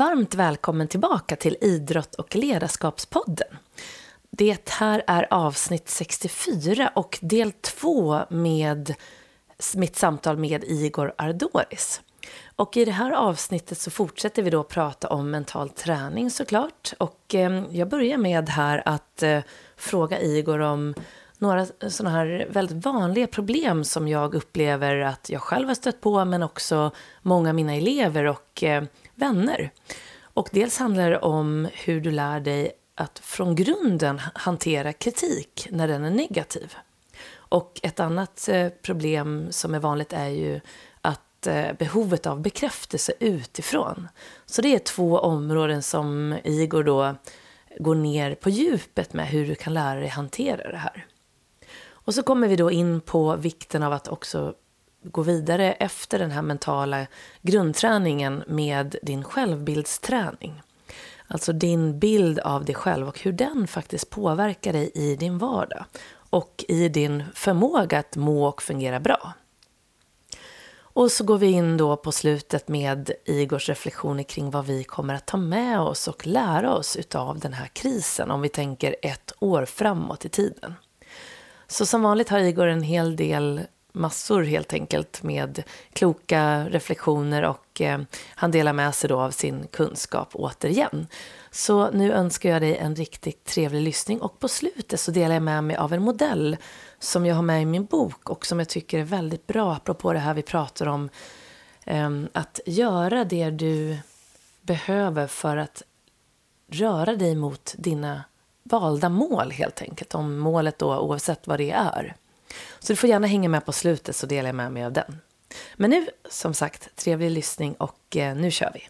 varmt välkommen tillbaka till Idrott och ledarskapspodden. Det här är avsnitt 64 och del 2 med mitt samtal med Igor Ardoris. Och i det här avsnittet så fortsätter vi då prata om mental träning såklart. Och eh, jag börjar med här att eh, fråga Igor om några sådana här väldigt vanliga problem som jag upplever att jag själv har stött på, men också många av mina elever och eh, vänner. Och dels handlar det om hur du lär dig att från grunden hantera kritik när den är negativ. Och ett annat eh, problem som är vanligt är ju att eh, behovet av bekräftelse utifrån. Så det är två områden som Igor då går ner på djupet med hur du kan lära dig hantera det här. Och så kommer vi då in på vikten av att också gå vidare efter den här mentala grundträningen med din självbildsträning. Alltså din bild av dig själv och hur den faktiskt påverkar dig i din vardag och i din förmåga att må och fungera bra. Och så går vi in då på slutet med Igors reflektioner kring vad vi kommer att ta med oss och lära oss utav den här krisen om vi tänker ett år framåt i tiden. Så som vanligt har Igor en hel del massor helt enkelt med kloka reflektioner och eh, han delar med sig då av sin kunskap återigen. Så nu önskar jag dig en riktigt trevlig lyssning och på slutet så delar jag med mig av en modell som jag har med i min bok och som jag tycker är väldigt bra apropå det här vi pratar om eh, att göra det du behöver för att röra dig mot dina valda mål helt enkelt. Om målet då oavsett vad det är. Så du får gärna hänga med på slutet så delar jag med mig av den. Men nu, som sagt, trevlig lyssning och eh, nu kör vi.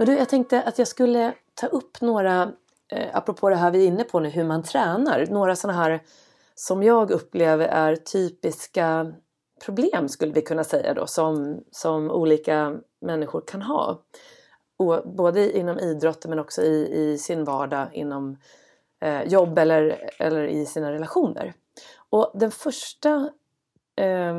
Men du, jag tänkte att jag skulle ta upp några eh, apropå det här vi är inne på nu, hur man tränar. Några sådana här som jag upplever är typiska problem skulle vi kunna säga då som, som olika människor kan ha. Och, både inom idrotten men också i, i sin vardag inom eh, jobb eller, eller i sina relationer. Och den första eh,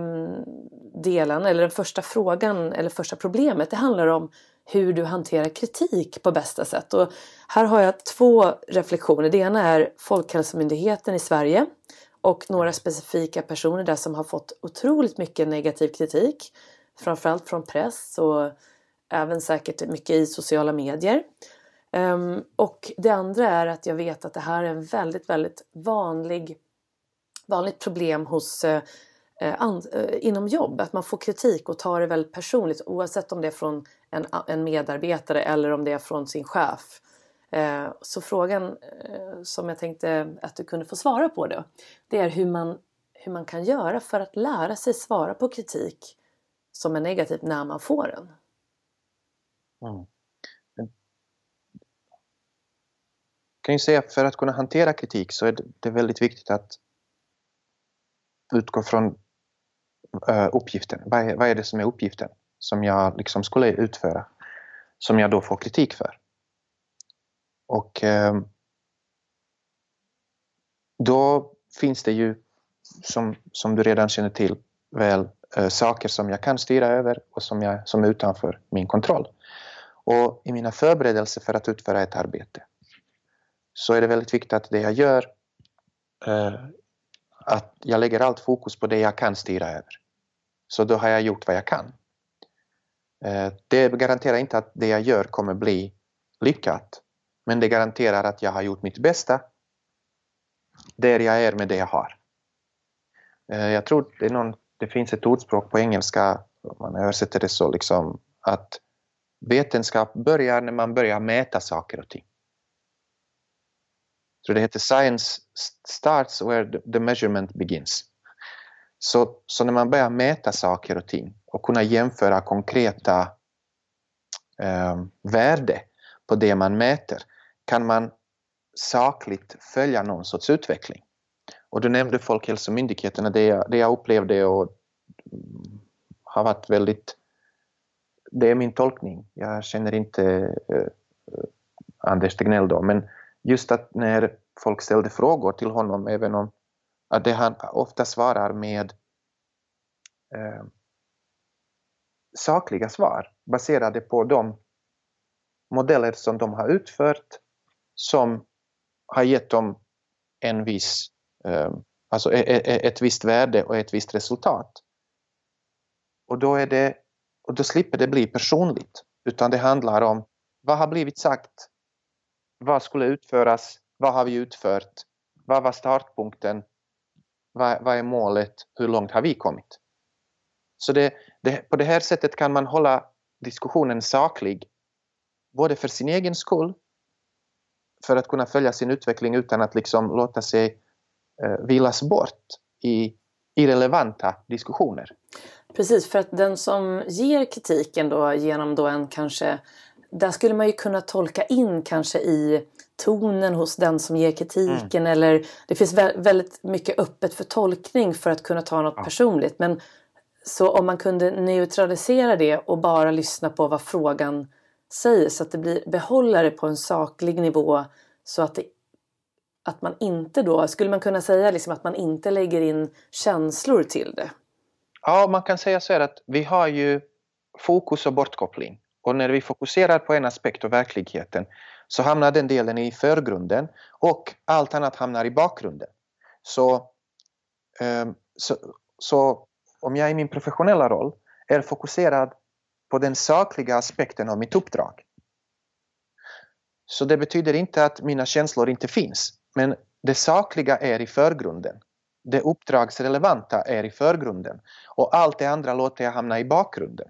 delen eller den första frågan eller första problemet det handlar om hur du hanterar kritik på bästa sätt. Och här har jag två reflektioner. Det ena är Folkhälsomyndigheten i Sverige och några specifika personer där som har fått otroligt mycket negativ kritik. Framförallt från press och även säkert mycket i sociala medier. Ehm, och det andra är att jag vet att det här är en väldigt, väldigt vanlig, vanligt problem hos eh, Eh, eh, inom jobb. Att man får kritik och tar det väldigt personligt oavsett om det är från en, en medarbetare eller om det är från sin chef. Eh, så frågan som jag tänkte att du kunde få svara på då, det är hur man, hur man kan göra för att lära sig svara på kritik som är negativ när man får den. Mm. Jag kan ju säga för att kunna hantera kritik så är det väldigt viktigt att utgå från Eh, uppgiften. Vad är, vad är det som är uppgiften? som jag liksom skulle utföra som jag då får kritik för. Och eh, då finns det ju, som, som du redan känner till väl, eh, saker som jag kan styra över och som, jag, som är utanför min kontroll. Och i mina förberedelser för att utföra ett arbete så är det väldigt viktigt att det jag gör, eh, att jag lägger allt fokus på det jag kan styra över. Så då har jag gjort vad jag kan. Eh, det garanterar inte att det jag gör kommer bli lyckat. Men det garanterar att jag har gjort mitt bästa där jag är med det jag har. Eh, jag tror det, någon, det finns ett ordspråk på engelska, om man översätter det så, liksom, att vetenskap börjar när man börjar mäta saker och ting. Så det heter Science starts where the measurement begins. Så, så när man börjar mäta saker och ting och kunna jämföra konkreta eh, värde på det man mäter kan man sakligt följa någon sorts utveckling. Och du nämnde Folkhälsomyndigheten, det jag, det jag upplevde och har varit väldigt det är min tolkning. Jag känner inte eh, Anders Tegnell då, men just att när folk ställde frågor till honom, även om att det han ofta svarar med eh, sakliga svar baserade på de modeller som de har utfört som har gett dem en viss, eh, alltså e-, e-, e-, ett visst värde och ett visst resultat. Och då, är det, och då slipper det bli personligt, utan det handlar om vad har blivit sagt? Vad skulle utföras? Vad har vi utfört? Vad var startpunkten? Vad, vad är målet? Hur långt har vi kommit? Så det, det, på det här sättet kan man hålla diskussionen saklig, både för sin egen skull, för att kunna följa sin utveckling utan att liksom låta sig eh, vilas bort i irrelevanta diskussioner. Precis, för att den som ger kritiken då genom då en kanske där skulle man ju kunna tolka in kanske i tonen hos den som ger kritiken mm. eller det finns väldigt mycket öppet för tolkning för att kunna ta något ja. personligt. Men så om man kunde neutralisera det och bara lyssna på vad frågan säger så att det blir behållare på en saklig nivå så att det att man inte då, skulle man kunna säga liksom att man inte lägger in känslor till det? Ja, man kan säga så här att vi har ju fokus och bortkoppling. Och när vi fokuserar på en aspekt av verkligheten så hamnar den delen i förgrunden och allt annat hamnar i bakgrunden. Så, ehm, så, så om jag i min professionella roll är fokuserad på den sakliga aspekten av mitt uppdrag. Så det betyder inte att mina känslor inte finns. Men det sakliga är i förgrunden. Det uppdragsrelevanta är i förgrunden. Och allt det andra låter jag hamna i bakgrunden.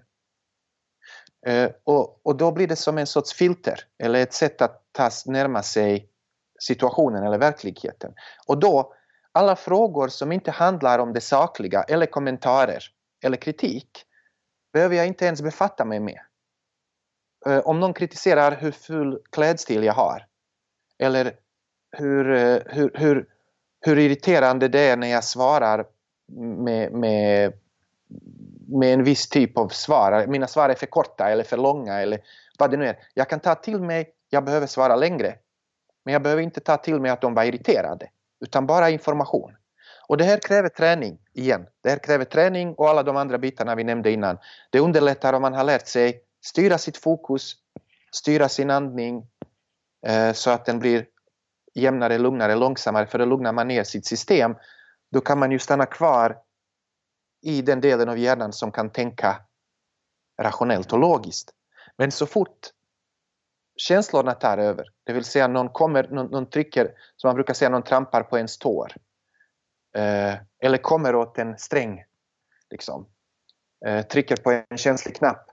Eh, och, och då blir det som en sorts filter eller ett sätt att ta, närma sig situationen eller verkligheten. Och då, alla frågor som inte handlar om det sakliga eller kommentarer eller kritik behöver jag inte ens befatta mig med. Eh, om någon kritiserar hur ful klädstil jag har eller hur, eh, hur, hur, hur irriterande det är när jag svarar med, med, med en viss typ av svar. Mina svar är för korta eller för långa eller vad det nu är. Jag kan ta till mig, jag behöver svara längre. Men jag behöver inte ta till mig att de var irriterade. Utan bara information. Och det här kräver träning igen. Det här kräver träning och alla de andra bitarna vi nämnde innan. Det underlättar om man har lärt sig styra sitt fokus, styra sin andning eh, så att den blir jämnare, lugnare, långsammare för då lugnar man ner sitt system. Då kan man ju stanna kvar i den delen av hjärnan som kan tänka rationellt och logiskt. Men så fort känslorna tar över, det vill säga någon kommer, någon, någon trycker, som man brukar säga, någon trampar på ens tår. Eh, eller kommer åt en sträng, liksom. Eh, trycker på en känslig knapp.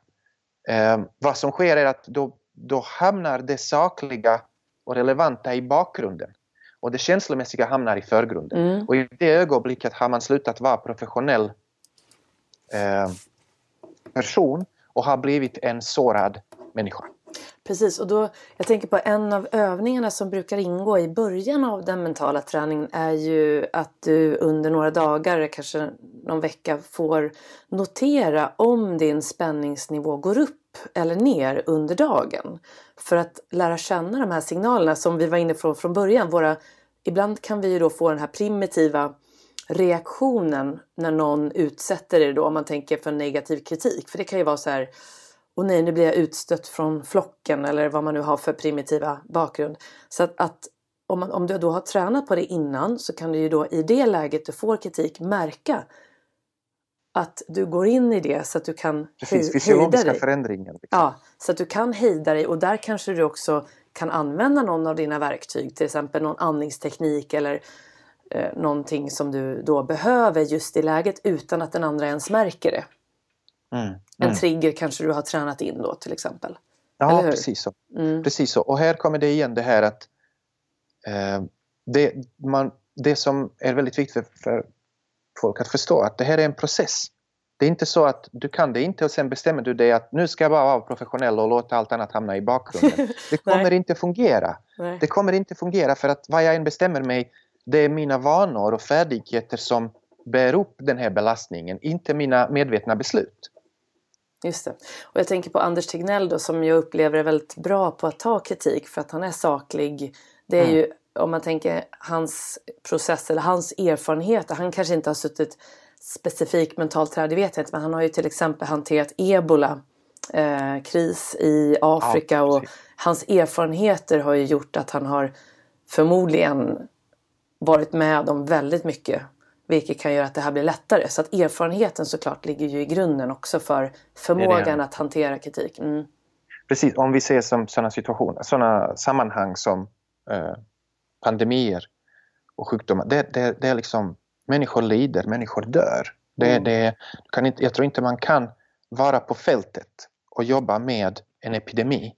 Eh, vad som sker är att då, då hamnar det sakliga och relevanta i bakgrunden. Och det känslomässiga hamnar i förgrunden. Mm. Och i det ögonblicket har man slutat vara professionell eh, person och har blivit en sårad människa. Precis, och då, jag tänker på en av övningarna som brukar ingå i början av den mentala träningen är ju att du under några dagar, kanske någon vecka, får notera om din spänningsnivå går upp eller ner under dagen. För att lära känna de här signalerna som vi var inne på från början. Våra, ibland kan vi ju då få den här primitiva reaktionen när någon utsätter er då om man tänker för negativ kritik. För det kan ju vara så här och nej nu blir jag utstött från flocken eller vad man nu har för primitiva bakgrund. Så att, att om, man, om du då har tränat på det innan så kan du ju då i det läget du får kritik märka att du går in i det så att du kan Precis, fysiologiska förändringar. Liksom. Ja, så att du kan hejda dig och där kanske du också kan använda någon av dina verktyg, till exempel någon andningsteknik eller eh, någonting som du då behöver just i läget utan att den andra ens märker det. Mm, mm. En trigger kanske du har tränat in då till exempel. Ja, precis så. Mm. precis så. Och här kommer det igen det här att eh, det, man, det som är väldigt viktigt för, för folk att förstå att det här är en process. Det är inte så att du kan det inte och sen bestämmer du dig att nu ska jag bara vara professionell och låta allt annat hamna i bakgrunden. Det kommer inte fungera. Nej. Det kommer inte fungera för att vad jag än bestämmer mig det är mina vanor och färdigheter som bär upp den här belastningen, inte mina medvetna beslut. Just det. Och jag tänker på Anders Tegnell då som jag upplever är väldigt bra på att ta kritik för att han är saklig. Det är mm. ju om man tänker hans process eller hans erfarenheter. Han kanske inte har suttit specifikt mentalt träd, det vet jag inte. Men han har ju till exempel hanterat ebola eh, kris i Afrika ja, och hans erfarenheter har ju gjort att han har förmodligen varit med om väldigt mycket vilket kan göra att det här blir lättare. Så att erfarenheten såklart ligger ju i grunden också för förmågan det det. att hantera kritik. Mm. Precis, om vi ser som sådana situationer, sådana sammanhang som eh, pandemier och sjukdomar. Det, det, är liksom, människor lider, människor dör. Det, mm. det, kan inte, jag tror inte man kan vara på fältet och jobba med en epidemi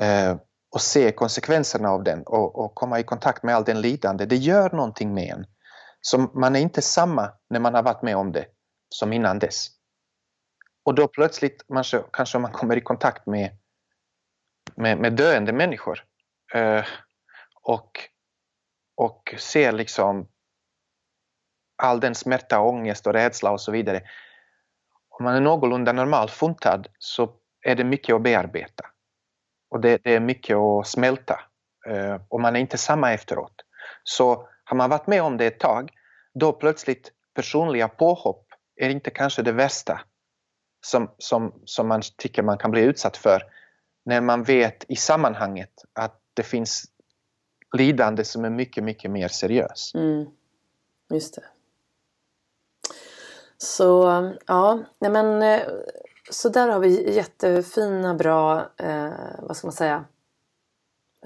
eh, och se konsekvenserna av den och, och, komma i kontakt med all den lidande. Det gör någonting med en. Så man är inte samma när man har varit med om det som innan dess. Och då plötsligt kanske, kanske man kommer i kontakt med, med, med döende människor eh, och, och ser liksom all den smärta, ångest och rädsla och så vidare. Om man är någorlunda normal funtad så är det mycket att bearbeta. Och det, det är mycket att smälta. Eh, och man är inte samma efteråt. Så har man varit med om det ett tag, då plötsligt personliga påhopp är inte kanske det värsta som, som, som man tycker man kan bli utsatt för. När man vet i sammanhanget att det finns lidande som är mycket, mycket mer seriös. Mm. Just det. Så ja, nej men eh, så där har vi jättefina bra, eh, vad ska man säga,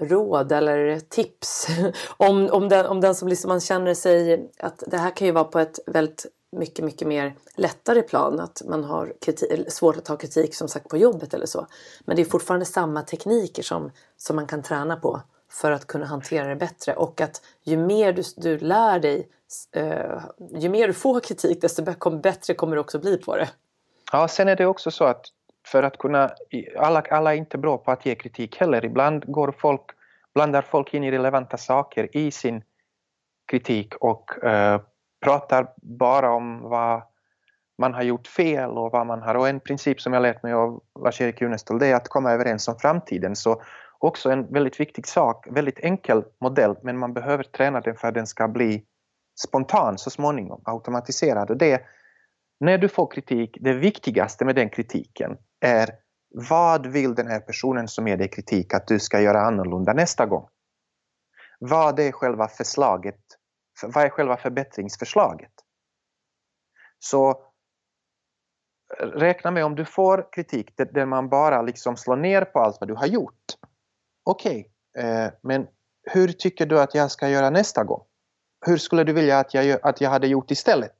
råd eller tips om, om, den, om den som liksom man känner sig att det här kan ju vara på ett väldigt mycket, mycket mer lättare plan. Att man har kritik, svårt att ta kritik som sagt på jobbet eller så. Men det är fortfarande samma tekniker som, som man kan träna på för att kunna hantera det bättre. Och att ju mer du, du lär dig, eh, ju mer du får kritik desto bättre kommer du också bli på det. Ja, sen är det också så att för att kunna, alla, alla är inte bra på att ge kritik heller. Ibland går folk, blandar folk in i relevanta saker i sin kritik och eh, pratar bara om vad man har gjort fel och vad man har. Och en princip som jag lärt mig av Lars-Erik Junestål det är att komma överens om framtiden. Så också en väldigt viktig sak, väldigt enkel modell men man behöver träna den för att den ska bli spontan så småningom, automatiserad. Och det när du får kritik, det viktigaste med den kritiken är vad vill den här personen som ger dig kritik att du ska göra annorlunda nästa gång? Vad är själva förslaget? Vad är själva förbättringsförslaget? Så räkna med om du får kritik där man bara liksom slår ner på allt vad du har gjort. Okej, okay, men hur tycker du att jag ska göra nästa gång? Hur skulle du vilja att jag, att jag hade gjort istället?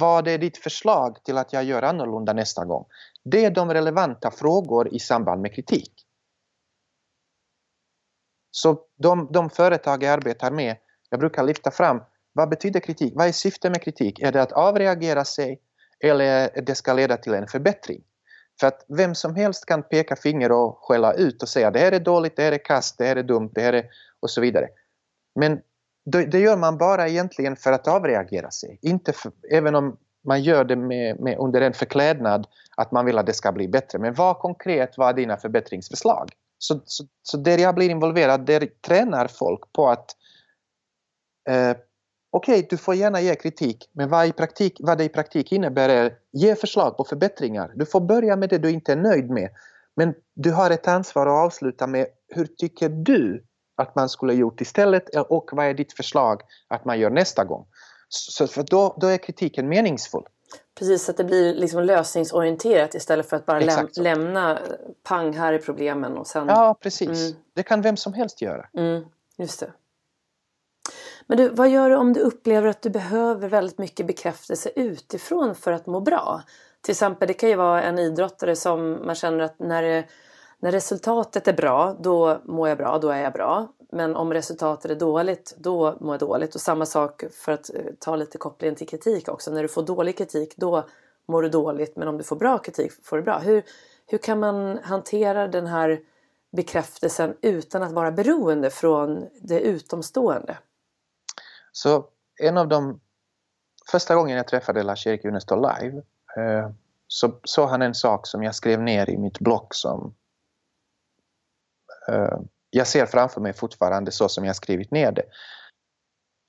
Vad är ditt förslag till att jag gör annorlunda nästa gång? Det är de relevanta frågor i samband med kritik. Så de, de företag jag arbetar med, jag brukar lyfta fram vad betyder kritik? Vad är syftet med kritik? Är det att avreagera sig eller det ska leda till en förbättring? För att vem som helst kan peka finger och skälla ut och säga det här är dåligt, det här är kast, det här är dumt, det här är och så vidare. Men det, det gör man bara egentligen för att avreagera sig. Inte för, även om man gör det med, med, under en förklädnad att man vill att det ska bli bättre. Men vad konkret var dina förbättringsförslag? Så, så, så där jag blir involverad, där tränar folk på att eh, Okej, okay, du får gärna ge kritik, men vad, i praktik, vad det i praktik innebär är ge förslag på förbättringar. Du får börja med det du inte är nöjd med. Men du har ett ansvar att avsluta med hur tycker du att man skulle gjort istället och vad är ditt förslag att man gör nästa gång? Så, för då, då är kritiken meningsfull. Precis, så att det blir liksom lösningsorienterat istället för att bara läm lämna pang, här är problemen och sen... Ja, precis. Mm. Det kan vem som helst göra. Mm, just det. Men du, vad gör du om du upplever att du behöver väldigt mycket bekräftelse utifrån för att må bra? Till exempel, det kan ju vara en idrottare som man känner att när det när resultatet är bra, då mår jag bra, då är jag bra. Men om resultatet är dåligt, då mår jag dåligt. Och samma sak för att eh, ta lite kopplingen till kritik också. När du får dålig kritik, då mår du dåligt. Men om du får bra kritik, får du bra. Hur, hur kan man hantera den här bekräftelsen utan att vara beroende från det utomstående? Så en av de första gången jag träffade Lars-Erik Unestål live eh, så såg han en sak som jag skrev ner i mitt block som Eh, jag ser framför mig fortfarande så som jag skrivit ner det.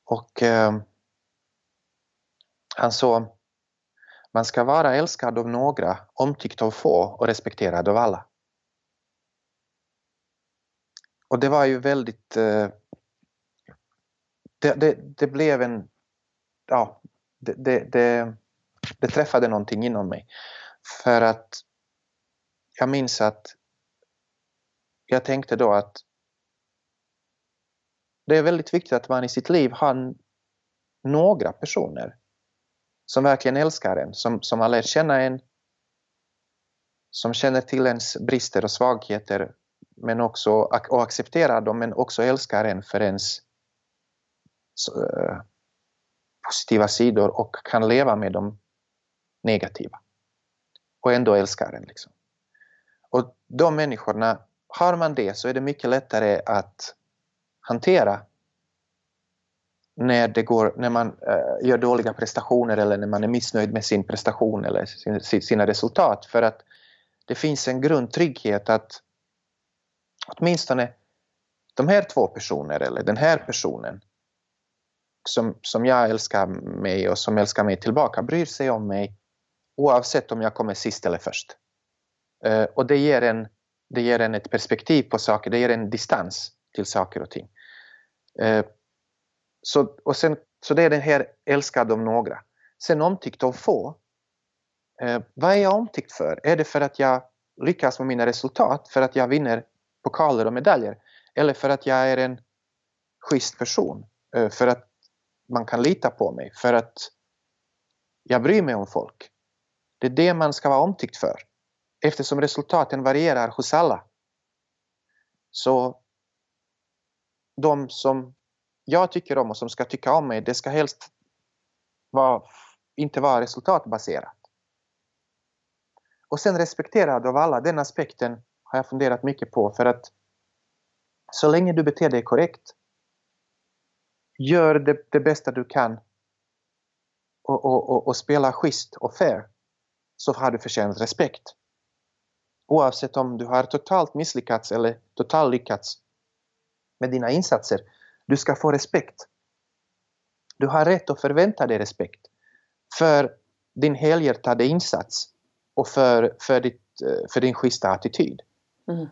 Och han sa man ska vara älskad av några, omtyckt av få och respekterad av alla. Och det var ju väldigt... Eh, det, det, det, blev en... Ja, det, det, det, det träffade någonting inom mig. För att jag minns att jag tänkte då att det är väldigt viktigt att man i sitt liv har några personer som verkligen älskar en, som, som har lärt känna en, som känner till ens brister och svagheter men också, och accepterar dem men också älskar en för ens eh, positiva sidor och kan leva med de negativa. Och ändå älskar en. Liksom. Och de människorna, har man det så är det mycket lättare att hantera när, det går, när man uh, gör dåliga prestationer eller när man är missnöjd med sin prestation eller sin, sina resultat. För att det finns en grundtrygghet att åtminstone de här två personerna eller den här personen som, som jag älskar mig och som älskar mig tillbaka bryr sig om mig oavsett om jag kommer sist eller först. Uh, och det ger, en, det ger en ett perspektiv på saker, det ger en distans till saker och ting. Eh, så, och sen, så det är den här älskad av några. Sen omtyckt av få. Eh, vad är jag omtyckt för? Är det för att jag lyckas med mina resultat? För att jag vinner pokaler och medaljer? Eller för att jag är en schysst person? Eh, för att man kan lita på mig? För att jag bryr mig om folk? Det är det man ska vara omtyckt för. Eftersom resultaten varierar hos alla. Så de som jag tycker om och som ska tycka om mig, det ska helst vara, inte vara resultatbaserat. Och sen respekterad av alla, den aspekten har jag funderat mycket på för att så länge du beter dig korrekt, gör det, det bästa du kan och, och, och, och spela schysst och fair så har du förtjänat respekt. Oavsett om du har totalt misslyckats eller totalt lyckats med dina insatser. Du ska få respekt. Du har rätt att förvänta dig respekt för din helhjärtade insats och för, för, ditt, för din schyssta attityd. Mm.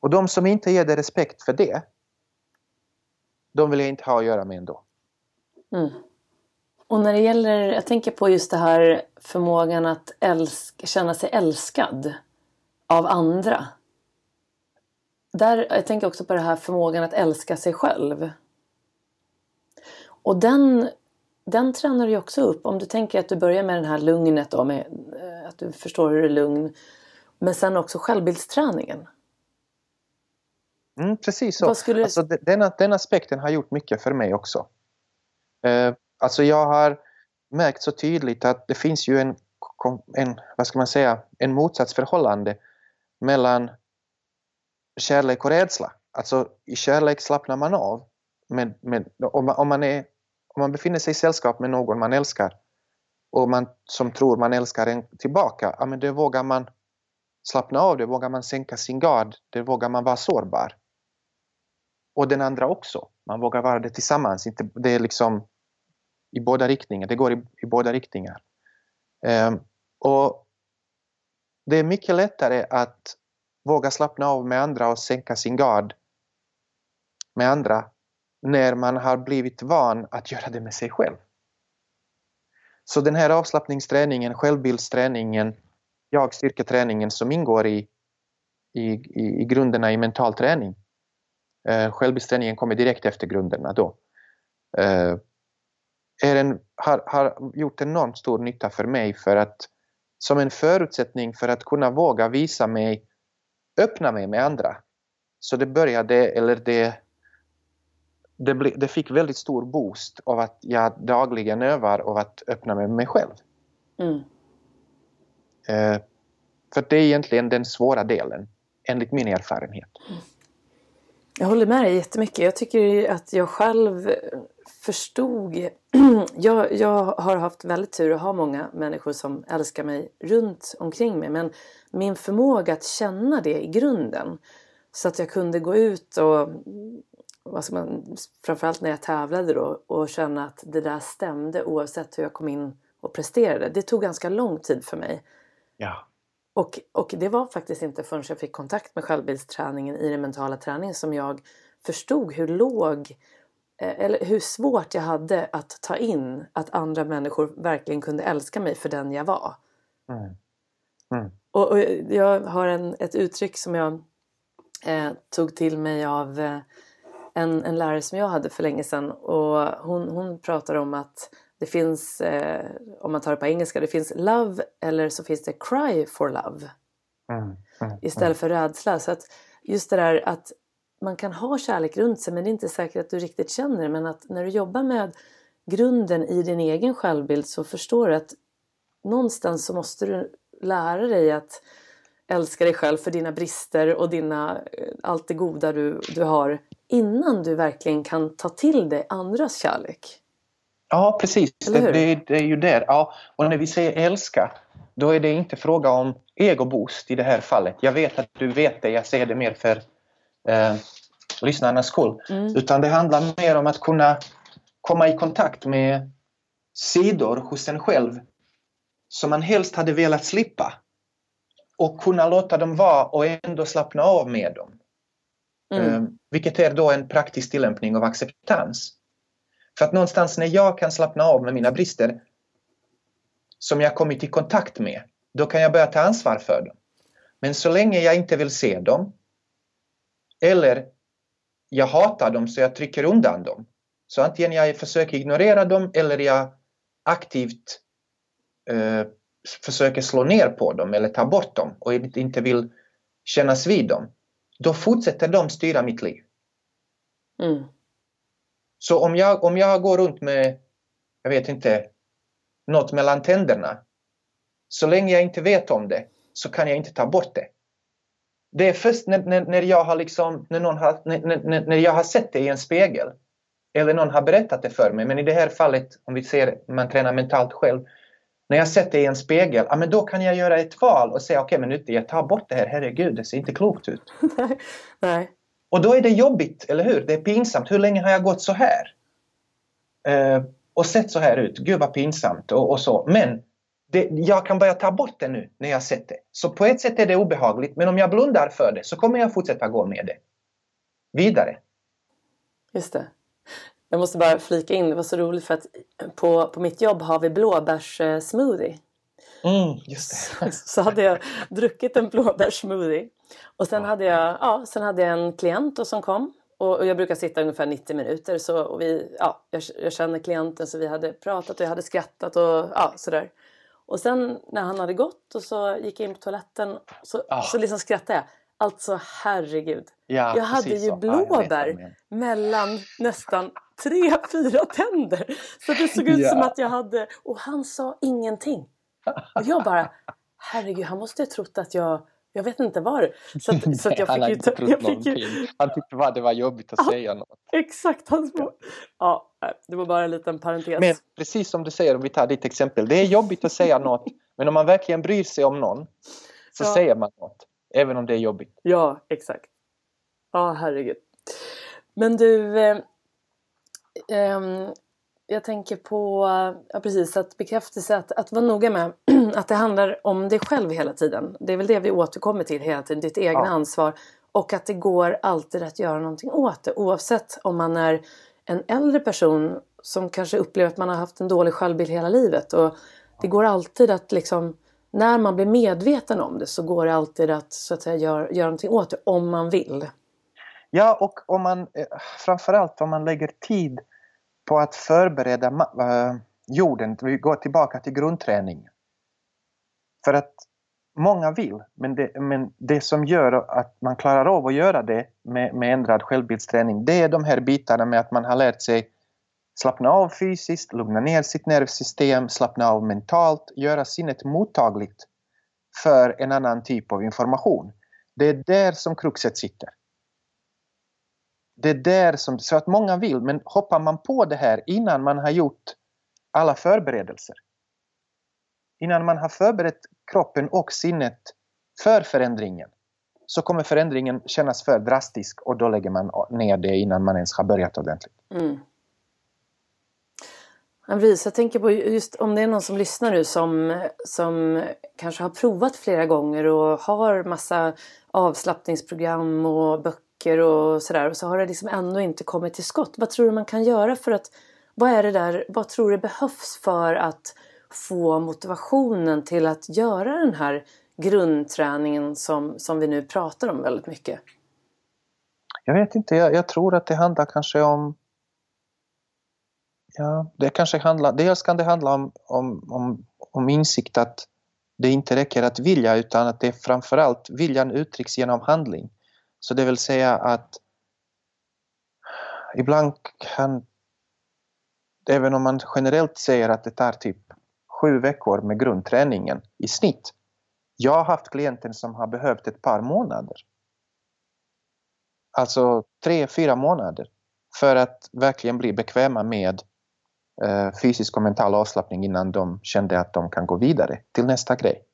Och de som inte ger dig respekt för det, de vill jag inte ha att göra med ändå. Mm. Och när det gäller, jag tänker på just det här förmågan att älska, känna sig älskad av andra. Där, jag tänker också på det här förmågan att älska sig själv. Och den, den tränar du också upp. Om du tänker att du börjar med det här lugnet då, med eh, att du förstår hur du är lugn. Men sen också självbildsträningen. Mm, precis så. Skulle... Alltså, den, den aspekten har gjort mycket för mig också. Eh, Alltså jag har märkt så tydligt att det finns ju en, en vad ska man säga, en motsatsförhållande mellan kärlek och rädsla. Alltså i kärlek slappnar man av. Med, med, om, man, om, man är, om man befinner sig i sällskap med någon man älskar och man som tror man älskar en tillbaka, ja men det vågar man slappna av, det vågar man sänka sin gard, det vågar man vara sårbar. Och den andra också, man vågar vara det tillsammans. Inte, det är liksom i båda riktningar. Det går i, i båda riktningar. Um, och det är mycket lättare att våga slappna av med andra och sänka sin gard med andra när man har blivit van att göra det med sig själv. Så den här avslappningsträningen, självbildsträningen, jag-styrketräningen som ingår i, i, i, i grunderna i mental träning. Eh, självbildsträningen kommer direkt efter grunderna då. Eh, är en, har, har gjort enormt stor nytta för mig för att som en förutsättning för att kunna våga visa mig, öppna mig med andra. Så det började, eller det, det, ble, det fick väldigt stor boost av att jag dagligen övar av att öppna mig med mig själv. Mm. Eh, för det är egentligen den svåra delen, enligt min erfarenhet. Mm. Jag håller med dig jättemycket. Jag tycker att jag själv förstod jag, jag har haft väldigt tur att ha många människor som älskar mig runt omkring mig. Men min förmåga att känna det i grunden. Så att jag kunde gå ut och vad ska man, framförallt när jag tävlade då och känna att det där stämde oavsett hur jag kom in och presterade. Det tog ganska lång tid för mig. Ja. Och, och det var faktiskt inte förrän jag fick kontakt med självbildsträningen i den mentala träningen som jag förstod hur låg eller hur svårt jag hade att ta in att andra människor verkligen kunde älska mig för den jag var. Mm. Mm. Och, och, jag har en, ett uttryck som jag eh, tog till mig av eh, en, en lärare som jag hade för länge sedan och hon, hon pratar om att det finns, eh, om man tar det på engelska, det finns love eller så finns det cry for love. Mm, mm, mm. istället för rädsla. Så att just det där att man kan ha kärlek runt sig men det är inte säkert att du riktigt känner det. Men att när du jobbar med grunden i din egen självbild så förstår du att någonstans så måste du lära dig att älska dig själv för dina brister och dina, eh, allt det goda du, du har innan du verkligen kan ta till dig andras kärlek. Ja, precis. Det, det, det, är ju där. Ja. Och när vi säger älska, då är det inte fråga om egoboost i det här fallet. Jag vet att du vet det, jag säger det mer för eh, lyssnarnas skull. Mm. Utan det handlar mer om att kunna komma i kontakt med sidor hos en själv som man helst hade velat slippa. Och kunna låta dem vara och ändå slappna av med dem. Mm. Eh, vilket är då en praktisk tillämpning av acceptans. För att någonstans när jag kan slappna av med mina brister som jag kommit i kontakt med, då kan jag börja ta ansvar för dem. Men så länge jag inte vill se dem eller jag hatar dem så jag trycker undan dem. Så antingen jag försöker ignorera dem eller jag aktivt eh, försöker slå ner på dem eller ta bort dem och inte vill kännas vid dem. Då fortsätter de styra mitt liv. Mm. Så om jag, om jag går runt med, jag vet inte, något mellan tänderna. Så länge jag inte vet om det så kan jag inte ta bort det. Det är först när, när, när jag, har liksom, när, någon har, när, när, jag har sett det i en spegel eller någon har berättat det för mig. Men i det här fallet, om vi ser man tränar mentalt själv. När jag sett det i en spegel, ja, men då kan jag göra ett val och säga okej, okay, men jag tar bort det här, herregud, det ser inte klokt ut. Nej. Och då är det jobbigt, eller hur? Det är pinsamt. Hur länge har jag gått så här? Eh, och sett så här ut. Gud vad pinsamt och, och så. Men det, jag kan börja ta bort det nu när jag sett det. Så på ett sätt är det obehagligt. Men om jag blundar för det så kommer jag fortsätta gå med det. Vidare. Just det. Jag måste bara flika in, det var så roligt för att på, på mitt jobb har vi blåbärssmoothie. Mm, just det. Så, så hade jag druckit en blåbärssmoothie och sen hade jag, ja, sen hade jag en klient och som kom och, och jag brukar sitta ungefär 90 minuter så och vi, ja, jag, jag känner klienten så vi hade pratat och jag hade skrattat och ja, sådär. Och sen när han hade gått och så gick jag in på toaletten så, oh. så liksom skrattade jag. Alltså herregud. Ja, jag hade ju så. blåbär ja, mellan nästan tre, fyra tänder. Så det såg ut ja. som att jag hade... Och han sa ingenting. Och jag bara, herregud han måste ha trott att jag jag vet inte var. Så, att, Nej, så att jag han fick inte jag fick ju... Han tyckte bara det var jobbigt att säga något. Exakt. Han. Ja, det var bara en liten parentes. Men precis som du säger, om vi tar ditt exempel. Det är jobbigt att säga något. Men om man verkligen bryr sig om någon så ja. säger man något. Även om det är jobbigt. Ja, exakt. Ja, herregud. Men du, eh, eh, jag tänker på ja, precis, att bekräftelse, att, att vara noga med att det handlar om dig själv hela tiden. Det är väl det vi återkommer till hela tiden, ditt egna ja. ansvar. Och att det går alltid att göra någonting åt det oavsett om man är en äldre person som kanske upplever att man har haft en dålig självbild hela livet. Och det går alltid att liksom, när man blir medveten om det så går det alltid att, så att säga, göra, göra någonting åt det om man vill. Ja, och om man, eh, framförallt om man lägger tid på att förbereda eh, jorden. Vi går tillbaka till grundträning. För att många vill, men det, men det som gör att man klarar av att göra det med, med ändrad självbildsträning, det är de här bitarna med att man har lärt sig slappna av fysiskt, lugna ner sitt nervsystem, slappna av mentalt, göra sinnet mottagligt för en annan typ av information. Det är där som kruxet sitter det är där som, så att många vill, men hoppar man på det här innan man har gjort alla förberedelser. Innan man har förberett kroppen och sinnet för förändringen så kommer förändringen kännas för drastisk och då lägger man ner det innan man ens har börjat ordentligt. Mm. Precis. Jag tänker på just om det är någon som lyssnar nu som, som kanske har provat flera gånger och har massa avslappningsprogram och böcker och sådär och så har det liksom ändå inte kommit till skott. Vad tror du man kan göra för att vad är det där, vad tror du behövs för att få motivationen till att göra den här grundträningen som, som vi nu pratar om väldigt mycket? Jag vet inte, jag, jag tror att det handlar kanske om Ja, det kanske handlar, dels kan det handla om, om, om, om insikt att det inte räcker att vilja utan att det framförallt viljan uttrycks genom handling. Så det vill säga att ibland kan, även om man generellt säger att det tar typ sju veckor med grundträningen i snitt. Jag har haft klienter som har behövt ett par månader. Alltså tre, fyra månader för att verkligen bli bekväma med eh, fysisk och mental avslappning innan de kände att de kan gå vidare till nästa grej.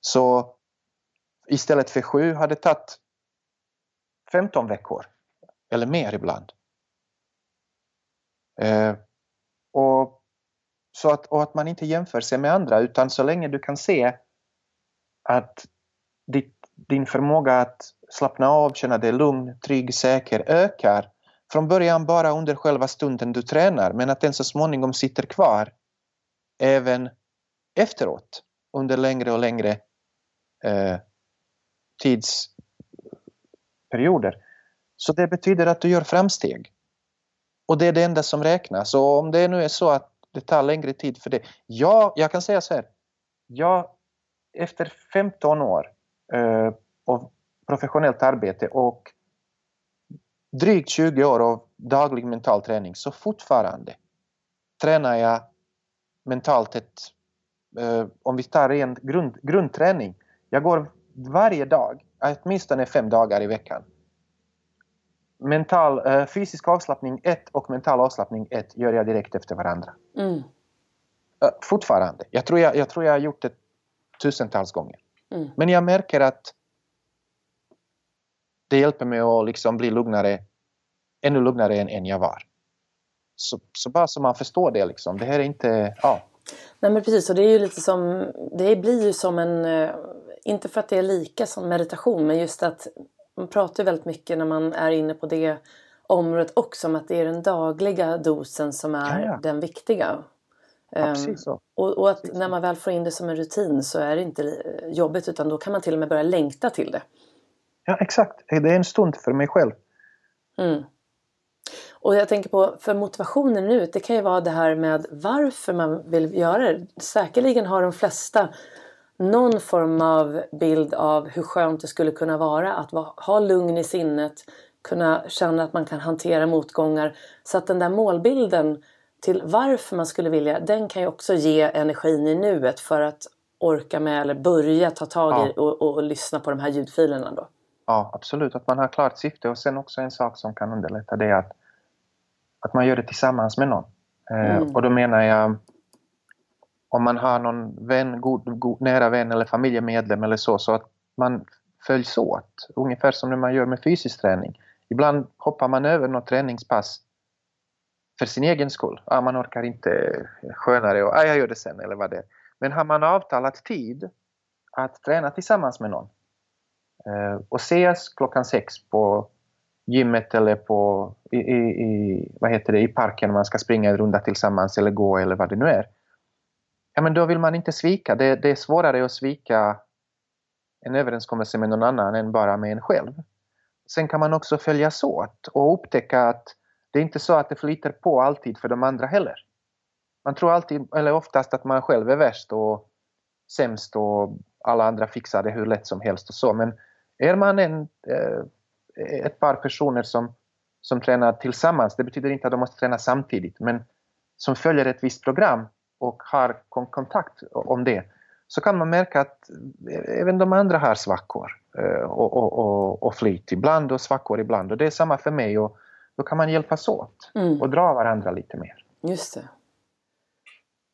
Så istället för sju har det tagit 15 veckor eller mer ibland. Eh, och, så att, och att man inte jämför sig med andra utan så länge du kan se att ditt, din förmåga att slappna av, känna dig lugn, trygg, säker ökar från början bara under själva stunden du tränar men att den så småningom sitter kvar även efteråt under längre och längre eh, tidsperioder. Så det betyder att du gör framsteg. Och det är det enda som räknas. Och om det nu är så att det tar längre tid för det. Ja, jag kan säga så här. Jag, efter 15 år eh, av professionellt arbete och drygt 20 år av daglig mental träning så fortfarande tränar jag mentalt ett, eh, om vi tar en grund, grundträning. Jag går varje dag, åtminstone fem dagar i veckan. Mental, eh, fysisk avslappning 1 och mental avslappning 1 gör jag direkt efter varandra. Mm. Eh, fortfarande. Jag tror jag, jag tror jag har gjort det tusentals gånger. Mm. Men jag märker att det hjälper mig att liksom bli lugnare, ännu lugnare än, än jag var. Så, så, bara så man förstår det liksom. Det här är inte, ja. Nej men precis, och det är ju lite som, det blir ju som en, eh, inte för att det är lika som meditation, men just att man pratar väldigt mycket när man är inne på det området också om att det är den dagliga dosen som är ja, ja. den viktiga. Ja, precis så. Och, och att när man väl får in det som en rutin så är det inte jobbigt utan då kan man till och med börja längta till det. Ja, exakt. Det är en stund för mig själv. Mm. Och jag tänker på, för motivationen nu, det kan ju vara det här med varför man vill göra det. Säkerligen har de flesta någon form av bild av hur skönt det skulle kunna vara att ha lugn i sinnet, kunna känna att man kan hantera motgångar. Så att den där målbilden till varför man skulle vilja, den kan ju också ge energin i nuet för att orka med eller börja ta tag i ja. och, och, och lyssna på de här ljudfilerna då. Ja, absolut. Att man har klart syfte och sen också en sak som kan underlätta det är att, att man gör det tillsammans med någon. Eh, mm. och då menar jag om man har någon vän, god, god, nära vän eller familjemedlem eller så, så att man följs åt. Ungefär som när man gör med fysisk träning. Ibland hoppar man över något träningspass för sin egen skull. Ah, man orkar inte skönare och ah, jag gör det sen eller vad det är. Men har man avtalat tid att träna tillsammans med någon Eh, och ses klockan sex på gymmet eller på, i, i, vad heter det, i parken man ska springa en runda tillsammans eller gå eller vad det nu är. Ja, men då vill man inte svika. Det, det är svårare att svika en överenskommelse med någon annan än bara med en själv. Sen kan man också följas åt och upptäcka att det är inte så att det flyter på alltid för de andra heller. Man tror alltid, eller oftast att man själv är värst och sämst och alla andra fixar det hur lätt som helst och så. Men är man en, eh, ett par personer som, som tränar tillsammans, det betyder inte att de måste träna samtidigt, men som följer ett visst program och har kontakt om det, så kan man märka att även de andra har svackor eh, och, och, och, och flyt ibland och svackor ibland. Och det är samma för mig och då kan man hjälpas åt mm. och dra varandra lite mer. Just det.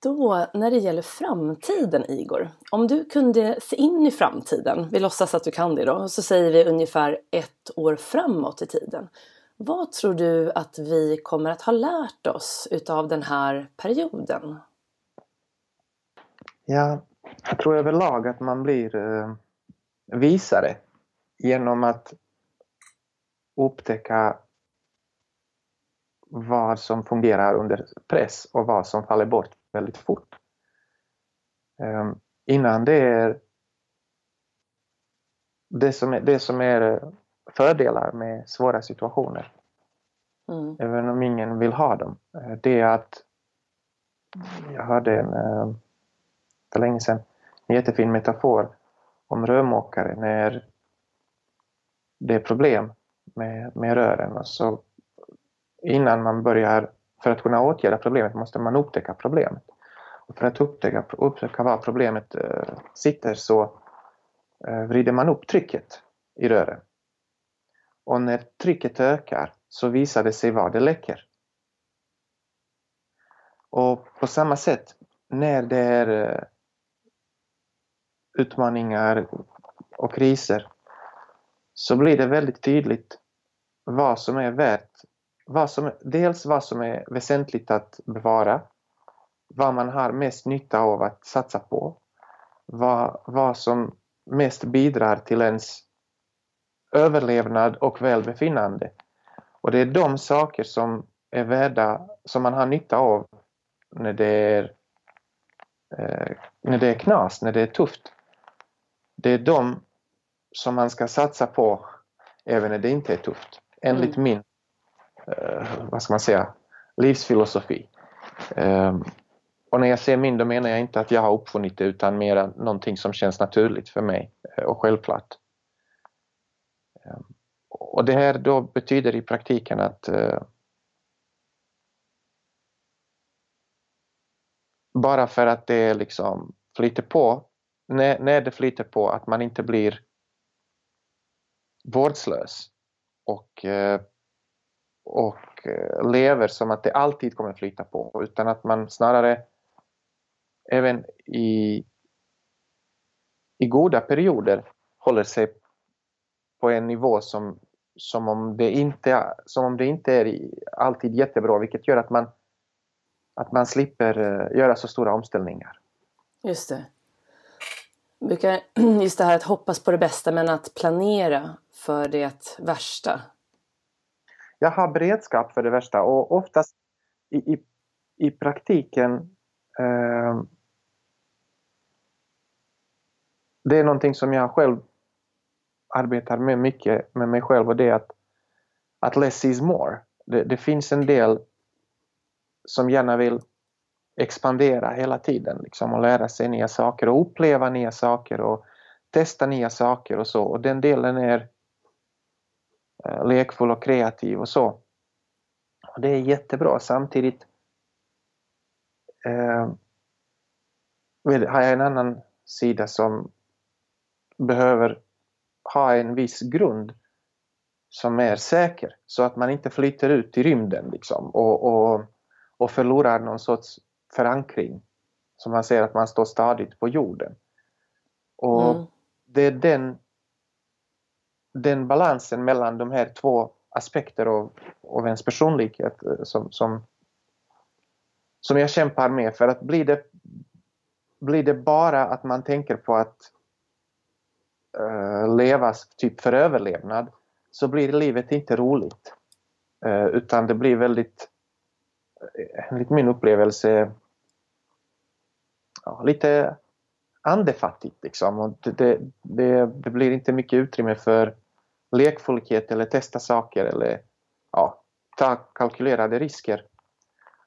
då när det gäller framtiden Igor, om du kunde se in i framtiden, vi låtsas att du kan det då, så säger vi ungefär ett år framåt i tiden. Vad tror du att vi kommer att ha lärt oss utav den här perioden? Ja, jag tror överlag att man blir eh, visare genom att upptäcka vad som fungerar under press och vad som faller bort väldigt fort. Um, innan det är det som är, det som är fördelar med svåra situationer, mm. även om ingen vill ha dem, eh, det är att jag hörde en, eh, för länge sedan en jättefin metafor om rörmokare när det är problem med, med rören och så innan man börjar, för att kunna åtgärda problemet måste man upptäcka problemet. Och för att upptäcka, upptäcka var problemet äh, sitter så äh, vrider man upp trycket i rören. Och när trycket ökar så visar det sig var det läcker. Och på samma sätt, när det är eh, utmaningar och kriser så blir det väldigt tydligt vad som är värt vad som, dels vad som är väsentligt att bevara, vad man har mest nytta av att satsa på, vad, vad som mest bidrar till ens överlevnad och välbefinnande. Och det är de saker som är värda, som man har nytta av när det är, eh, när det är knas, när det är tufft. Det är de som man ska satsa på även när det inte är tufft, enligt mm. min eh, vad ska man säga, livsfilosofi. Eh, och när jag säger min, då menar jag inte att jag har uppfunnit det utan mer någonting som känns naturligt för mig eh, och självklart. Eh, och det här då betyder i praktiken att eh, bara för att det liksom flyter på, när, när det flyter på, att man inte blir vårdslös och eh, och eh, lever som att det alltid kommer flyta på utan att man snarare även i, i goda perioder håller sig på en nivå som, som, om, det inte, som om det inte är alltid jättebra vilket gör att man, att man slipper eh, göra så stora omställningar. Just det. Brukar, just det här att hoppas på det bästa men att planera för det värsta jag har beredskap för det värsta och oftast i, i, i praktiken eh, det är någonting som jag själv arbetar med mycket med mig själv och det är att, att less is more. Det, det finns en del som gärna vill expandera hela tiden liksom, och lära sig nya saker och uppleva nya saker och testa nya saker och så. Och den delen är eh, lekfull och kreativ och så. Och det är jättebra. Samtidigt eh, har jag en annan sida som behöver ha en viss grund som är säker så att man inte flyter ut i rymden liksom, och, och, och förlorar någon sorts förankring. Som man ser att man står stadigt på jorden. Och mm. Det är den den balansen mellan de här två aspekter av, av ens personlighet eh, som, som, som jag kämpar med. För att blir det, blir det bara att man tänker på att uh, leva typ för överlevnad så blir livet inte roligt. Uh, utan det blir väldigt, enligt min upplevelse, ja, lite andefattigt. Liksom. Och det, det, det, blir inte mycket utrymme för lekfullhet eller testa saker eller ja, ta kalkylerade risker.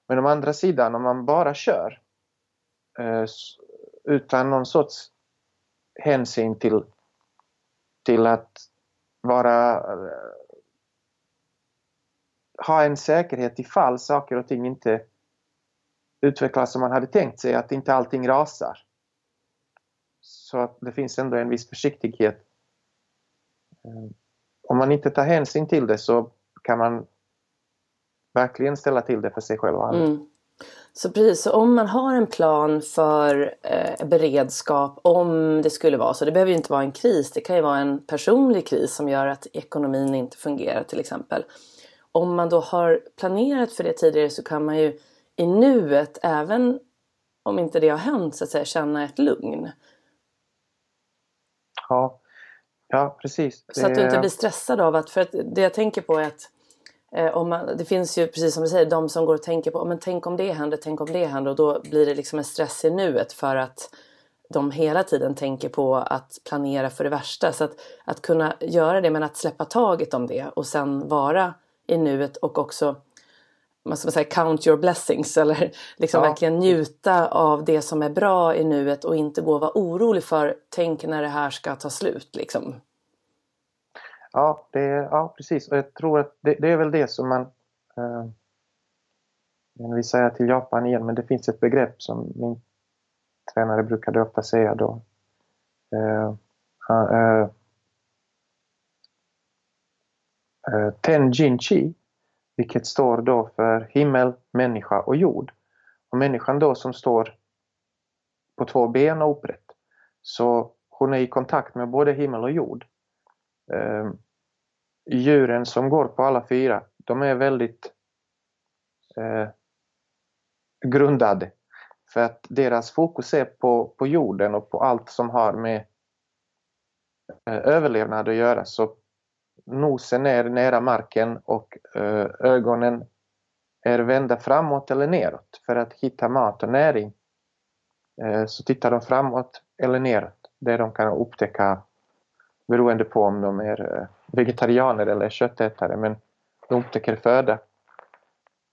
Men å andra sidan, om man bara kör eh, utan någon sorts hänsyn till, till att vara eh, ha en säkerhet ifall saker och ting inte utvecklas som man hade tänkt sig, att inte allting rasar. Så att det finns ändå en viss försiktighet. Eh, om man inte tar hänsyn till det så kan man verkligen ställa till det för sig själv och andra. Mm. Så precis, så om man har en plan för eh, beredskap om det skulle vara så, det behöver ju inte vara en kris, det kan ju vara en personlig kris som gör att ekonomin inte fungerar till exempel. Om man då har planerat för det tidigare så kan man ju i nuet, även om inte det har hänt, så att säga, känna ett lugn. Ja, ja precis. Så att du inte blir stressad av att, för att det jag tänker på är att Eh, om man, det finns ju precis som du säger de som går och tänker på men tänk om det händer, tänk om det händer och då blir det liksom en stress i nuet för att de hela tiden tänker på att planera för det värsta. Så att, att kunna göra det men att släppa taget om det och sen vara i nuet och också man ska säga, count your blessings eller liksom ja. verkligen njuta av det som är bra i nuet och inte gå och vara orolig för tänk när det här ska ta slut liksom. Ja, det, ja precis. Och jag tror att det, det är väl det som man... Eh, vill säga till Japan igen, men det finns ett begrepp som min tränare brukade ofta säga då. Eh, eh, eh, Tenjin Chi, vilket står då för himmel, människa och jord. Och människan då som står på två ben och upprätt. Så hon är i kontakt med både himmel och jord. Eh, djuren som går på alla fyra, de är väldigt eh, grundade. För att deras fokus är på, på jorden och på allt som har med eh, överlevnad att göra. Så nosen är nära marken och eh, ögonen är vända framåt eller neråt för att hitta mat och näring. Eh, så tittar de framåt eller neråt där de kan upptäcka beroende på om de är eh, vegetarianer eller köttätare, men de upptäcker föda.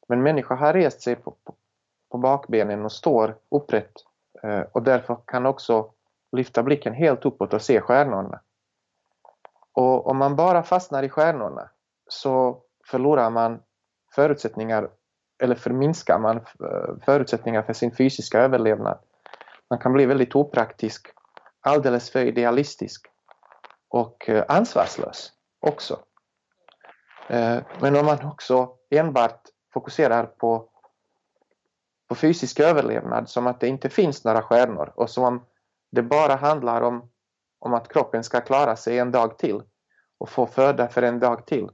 Men människan har rest sig på, på, på bakbenen och står upprätt och därför kan också lyfta blicken helt uppåt och se stjärnorna. Och om man bara fastnar i stjärnorna så förlorar man förutsättningar eller förminskar man eh, förutsättningar för sin fysiska överlevnad. Man kan bli väldigt opraktisk, alldeles för idealistisk och eh, ansvarslös också. Eh, men om man också enbart fokuserar på, på fysisk överlevnad som att det inte finns några stjärnor och som om det bara handlar om, om att kroppen ska klara sig en dag till och få föda för en dag till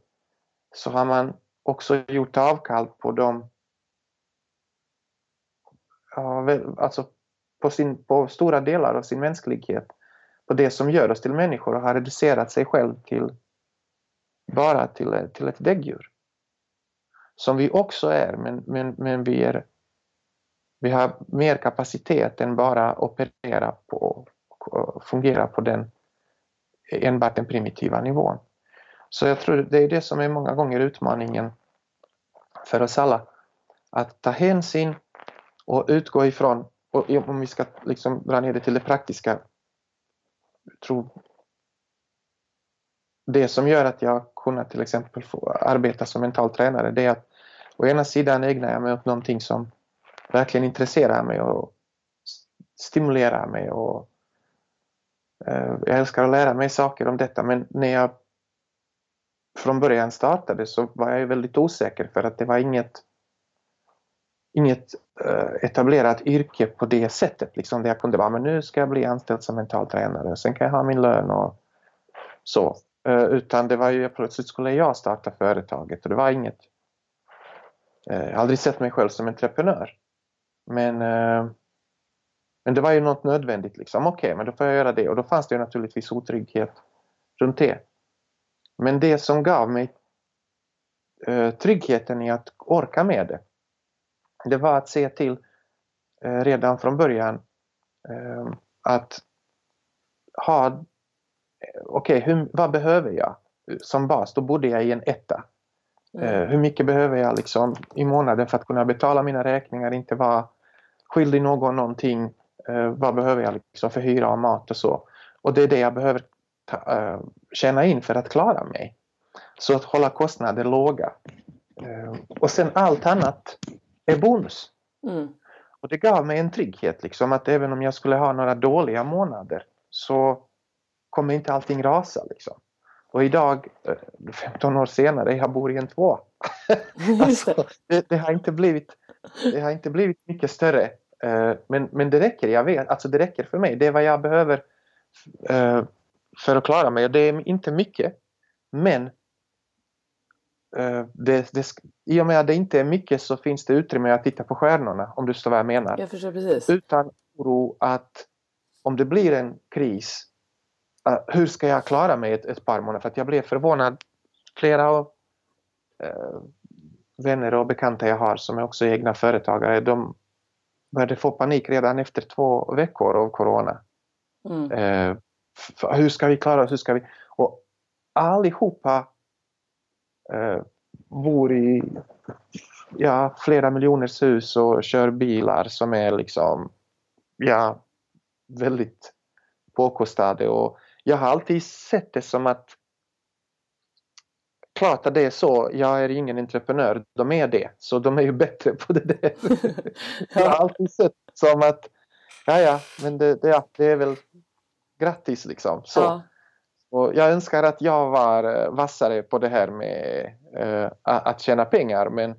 så har man också gjort avkall på de alltså på, sin, på stora delar av sin mänsklighet på det som gör oss till människor och har reducerat sig själv till bara till, till ett däggdjur. Som vi också är, men, men, men vi, är, vi har mer kapacitet än bara operera på fungerar på den enbart den primitiva nivån. Så jag tror det är det som är många gånger utmaningen för oss alla. Att ta hänsyn och utgå ifrån, och om vi ska liksom dra ner det till det praktiska, tror det som gör att jag kunnat till exempel få arbeta som mental tränare det är att å ena sidan ägnar jag mig åt någonting som verkligen intresserar mig och stimulerar mig och Eh, jag älskar att lära mig saker om detta men när jag från början startade så var jag väldigt osäker för att det var inget inget eh, etablerat yrke på det sättet. Liksom där jag kunde vara, men nu ska jag bli anställd som mental tränare, och sen kan jag ha min lön och så. Eh, utan det var ju plötsligt skulle jag starta företaget och det var inget... Jag har aldrig sett mig själv som entreprenör. Men, men det var ju något nödvändigt liksom. Okej, okay, men då får jag göra det och då fanns det ju naturligtvis otrygghet runt det. Men det som gav mig tryggheten i att orka med det det var att se till eh, redan från början eh, att ha, eh, okej, okay, vad behöver jag som bas? Då bodde jag i en etta. Mm. hur mycket behöver jag liksom i månaden för att kunna betala mina räkningar, inte vara skyldig någon någonting? Vad behöver jag liksom för hyra och mat och så? Och det är det jag behöver ta, tjäna in för att klara mig. Så att hålla kostnader låga. och sen allt annat är bonus. Mm. Och det gav mig en trygghet liksom att även om jag skulle ha några dåliga månader så kommer inte allting rasa liksom. Och idag, 15 eh, år senare, jag bor i en två. alltså, det, det, har inte blivit det har inte blivit mycket större. Eh, men, men det räcker, jag vet. Alltså det räcker för mig. Det är vad jag behöver eh, för att klara mig. Det är inte mycket. Men det, det, i och med att det inte är mycket så finns det utrymme att titta på stjärnorna om du förstår vad jag menar. Jag förstår precis. Utan oro att om det blir en kris, hur ska jag klara mig ett, ett par månader? För att jag blev förvånad. Flera av eh, vänner och bekanta jag har som är också egna företagare, de började få panik redan efter två veckor av corona. Mm. Eh, hur ska vi klara oss? Hur ska vi? Och allihopa eh, bor i ja, flera miljoners hus och kör bilar som är liksom ja, väldigt påkostade och jag har alltid sett det som att klart att det är så, jag är ingen entreprenör, de är det, så de är ju bättre på det där. jag har alltid sett som att, ja ja, men det, det, det är väl grattis liksom. Så. Ja. Och jag önskar att jag var eh, vassare på det här med uh, att tjäna pengar men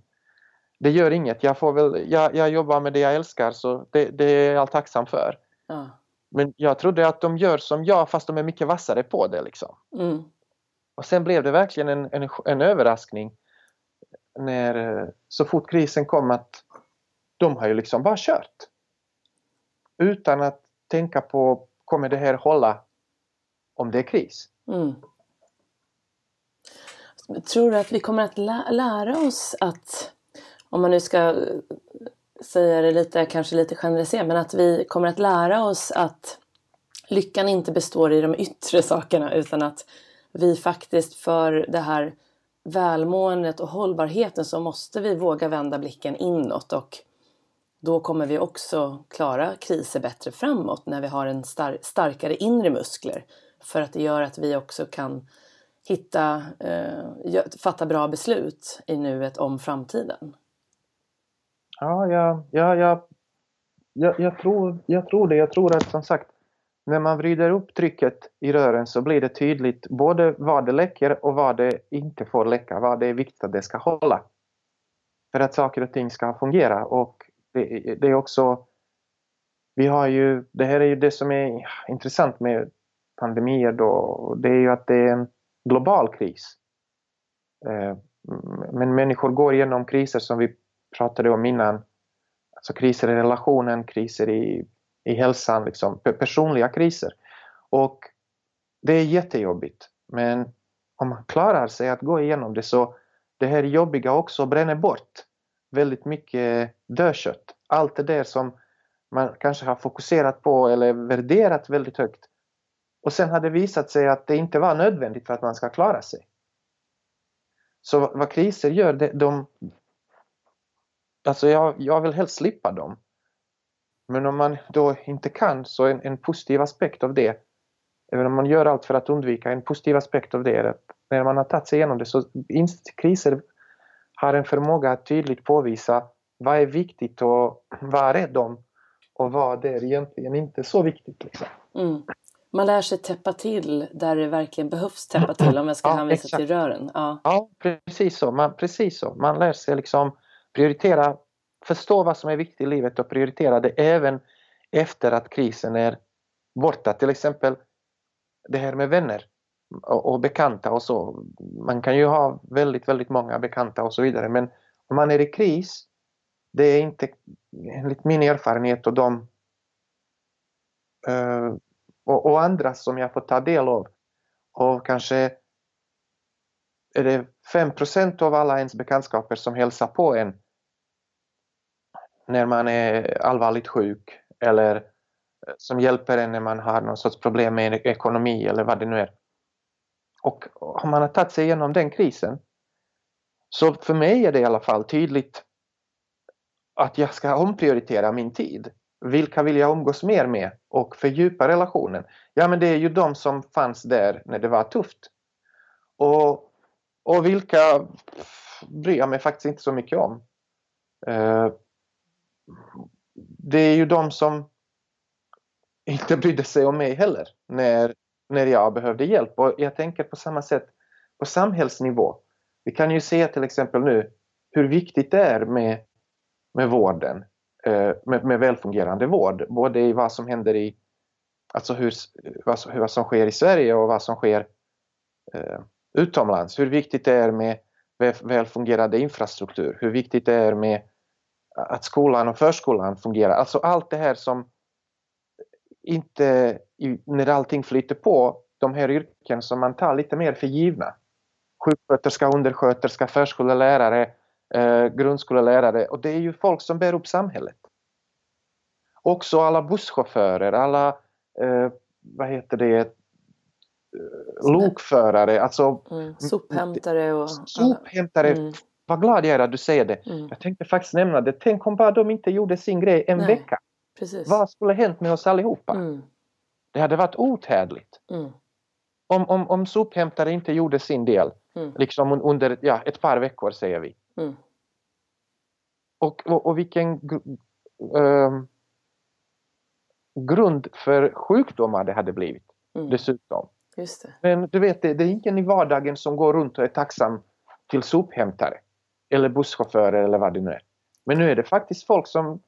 det gör inget. Jag, får väl, jag, jag jobbar med det jag älskar så det, det är jag tacksam för. Ja. Men jag trodde att de gör som jag fast de är mycket vassare på det. Liksom. Mm. Och sen blev det verkligen en, en, en överraskning när eh, så fort krisen kom att de har ju liksom bara kört. Utan att tänka på kommer det här hålla om det är kris. Mm. Tror du att vi kommer att lä lära oss att, om man nu ska eh, säga det lite, kanske lite generaliserat, men att vi kommer att lära oss att lyckan inte består i de yttre sakerna utan att vi faktiskt för det här välmåendet och hållbarheten så måste vi våga vända blicken inåt och då kommer vi också klara kriser bättre framåt när vi har en star starkare inre muskler. För att det gör att vi också kan hitta, eh, fatta bra beslut i nuet om framtiden. Ja, ja, ja, ja, jag, jag, tror, jag tror det. Jag tror att som sagt när man vrider upp trycket i rören så blir det tydligt både vad det läcker och vad det inte får läcka, vad det är viktigt att det ska hålla. För att saker och ting ska fungera och det, det är också vi har ju, det här är ju det som är intressant med pandemier då, det är ju att det är en global kris. Eh, men människor går igenom kriser som vi pratade om innan. Alltså kriser i relationen, kriser i i hälsan, liksom, personliga kriser. Och det är jättejobbigt. Men om man klarar sig att gå igenom det så det här jobbiga också bränner bort väldigt mycket dödkött. Allt det där som man kanske har fokuserat på eller värderat väldigt högt. Och sen har det visat sig att det inte var nödvändigt för att man ska klara sig. Så vad kriser gör, det, de... Alltså jag, jag vill helst slippa dem. Men om man då inte kan så en, en positiv aspekt av det, även om man gör allt för att undvika, en positiv aspekt av det är att när man har tagit sig igenom det så kriser har en förmåga att tydligt påvisa vad är viktigt att vara rädd om och vad är egentligen inte så viktigt. Liksom. Mm. Man lär sig täppa till där det verkligen behövs täppa till om jag ska ja, hänvisa exakt. till rören. Ja, ja precis, så. Man, precis så. Man lär sig liksom prioritera förstå vad som är viktigt i livet och prioritera det även efter att krisen är borta. Till exempel det här med vänner och, och bekanta och så. Man kan ju ha väldigt, väldigt många bekanta och så vidare men om man är i kris, det är inte enligt min erfarenhet och de uh, och, och andra som jag får ta del av och kanske är det 5% av alla ens bekantskaper som hälsar på en när man är allvarligt sjuk eller eh, som hjälper en när man har någon sorts problem med ekonomi eller vad det nu är. Och om man har tagit sig igenom den krisen så för mig är det i alla fall tydligt att jag ska omprioritera min tid. Vilka vill jag umgås mer med och fördjupa relationen? Ja, men det är ju de som fanns där när det var tufft. Och, och vilka bryr jag mig faktiskt inte så mycket om. Eh, det är ju de som inte brydde sig om mig heller när, när jag behövde hjälp. Och jag tänker på samma sätt på samhällsnivå. Vi kan ju se till exempel nu hur viktigt det är med, med vården, eh, med, med välfungerande vård, både i vad som händer i, alltså hur, vad, som, vad som sker i Sverige och vad som sker eh, utomlands. Hur viktigt det är med välfungerande infrastruktur, hur viktigt det är med att skolan och förskolan fungerar. Alltså allt det här som inte, när allting flyter på, de här yrken som man tar lite mer för givna. Sjuksköterska, undersköterska, förskollärare, eh, grundskolelärare och det är ju folk som bär upp samhället. Också alla busschaufförer, alla eh, vad heter det, eh, lokförare, alltså mm, sophämtare och sophämtare. Mm. Vad glad jag är att du säger det. Mm. Jag tänkte faktiskt nämna det. Tänk om bara de inte gjorde sin grej en Nej, vecka. Precis. Vad skulle hänt med oss allihopa? Mm. Det hade varit otädligt. Mm. Om, om, om sophämtare inte gjorde sin del, mm. liksom under ja, ett par veckor säger vi. Mm. Och, och, och vilken äh, grund för sjukdomar det hade blivit mm. dessutom. Men du vet, det, det är ingen i vardagen som går runt och är tacksam till sophämtare eller busschaufförer eller vad det nu är. Men nu är det faktiskt folk som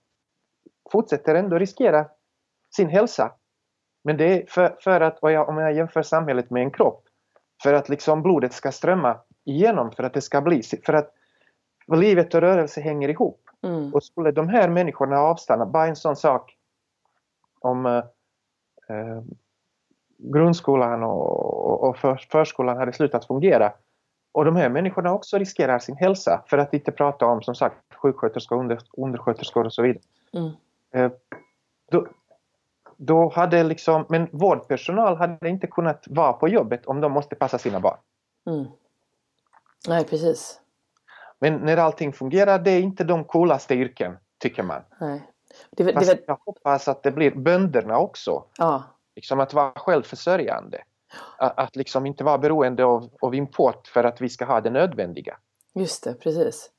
fortsätter ändå riskera sin hälsa. Men det är för, för att, jag, om jag jämför samhället med en kropp, för att liksom blodet ska strömma igenom, för att det ska bli, för att livet och rörelse hänger ihop. Mm. Och skulle de här människorna avstanna, bara en sån sak om eh, eh grundskolan och, och för, förskolan hade slutat fungera och de här människorna också riskerar sin hälsa för att inte prata om som sagt sjuksköterskor, under, undersköterskor och så vidare. Mm. Eh, då, då hade liksom, men vårdpersonal hade inte kunnat vara på jobbet om de måste passa sina barn. Mm. Nej, precis. Men när allting fungerar, det är inte de coolaste yrken, tycker man. Nej. Det, det, det, jag hoppas att det blir bönderna också. Ja. Liksom att vara självförsörjande. Att, att liksom inte vara beroende av, av import för att vi ska ha det nödvändiga. Just det, precis.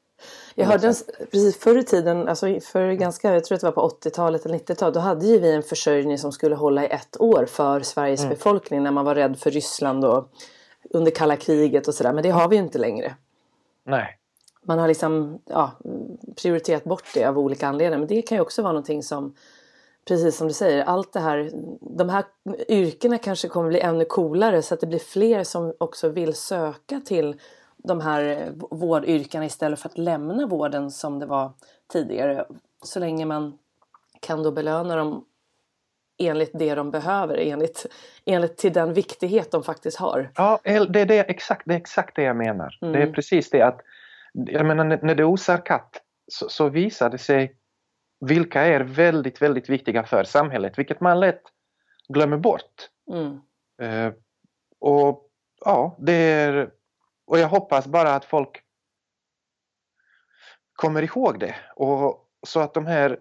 Jag hörde en, precis förr i tiden, alltså för ganska, jag tror att det var på 80-talet eller 90-talet, då hade ju vi en försörjning som skulle hålla i ett år för Sveriges mm. befolkning när man var rädd för Ryssland och under kalla kriget och sådär. Men det har vi ju inte längre. Nej. Man har liksom ja, prioriterat bort det av olika anledningar. Men det kan ju också vara någonting som, precis som du säger, allt det här, de här yrkena kanske kommer bli ännu coolare så att det blir fler som också vill söka till de här vårdyrkena istället för att lämna vården som det var tidigare. Så länge man kan då belöna dem enligt det de behöver, enligt, enligt till den viktighet de faktiskt har. Ja, det är, det, exakt, det är exakt det jag menar. Mm. Det är mm. precis det att jag menar, när det osar katt så, så visar det sig vilka är väldigt, väldigt viktiga för samhället, vilket man lätt glömmer bort. Mm. Uh, och ja, det är och jag hoppas bara att folk kommer ihåg det och så att de här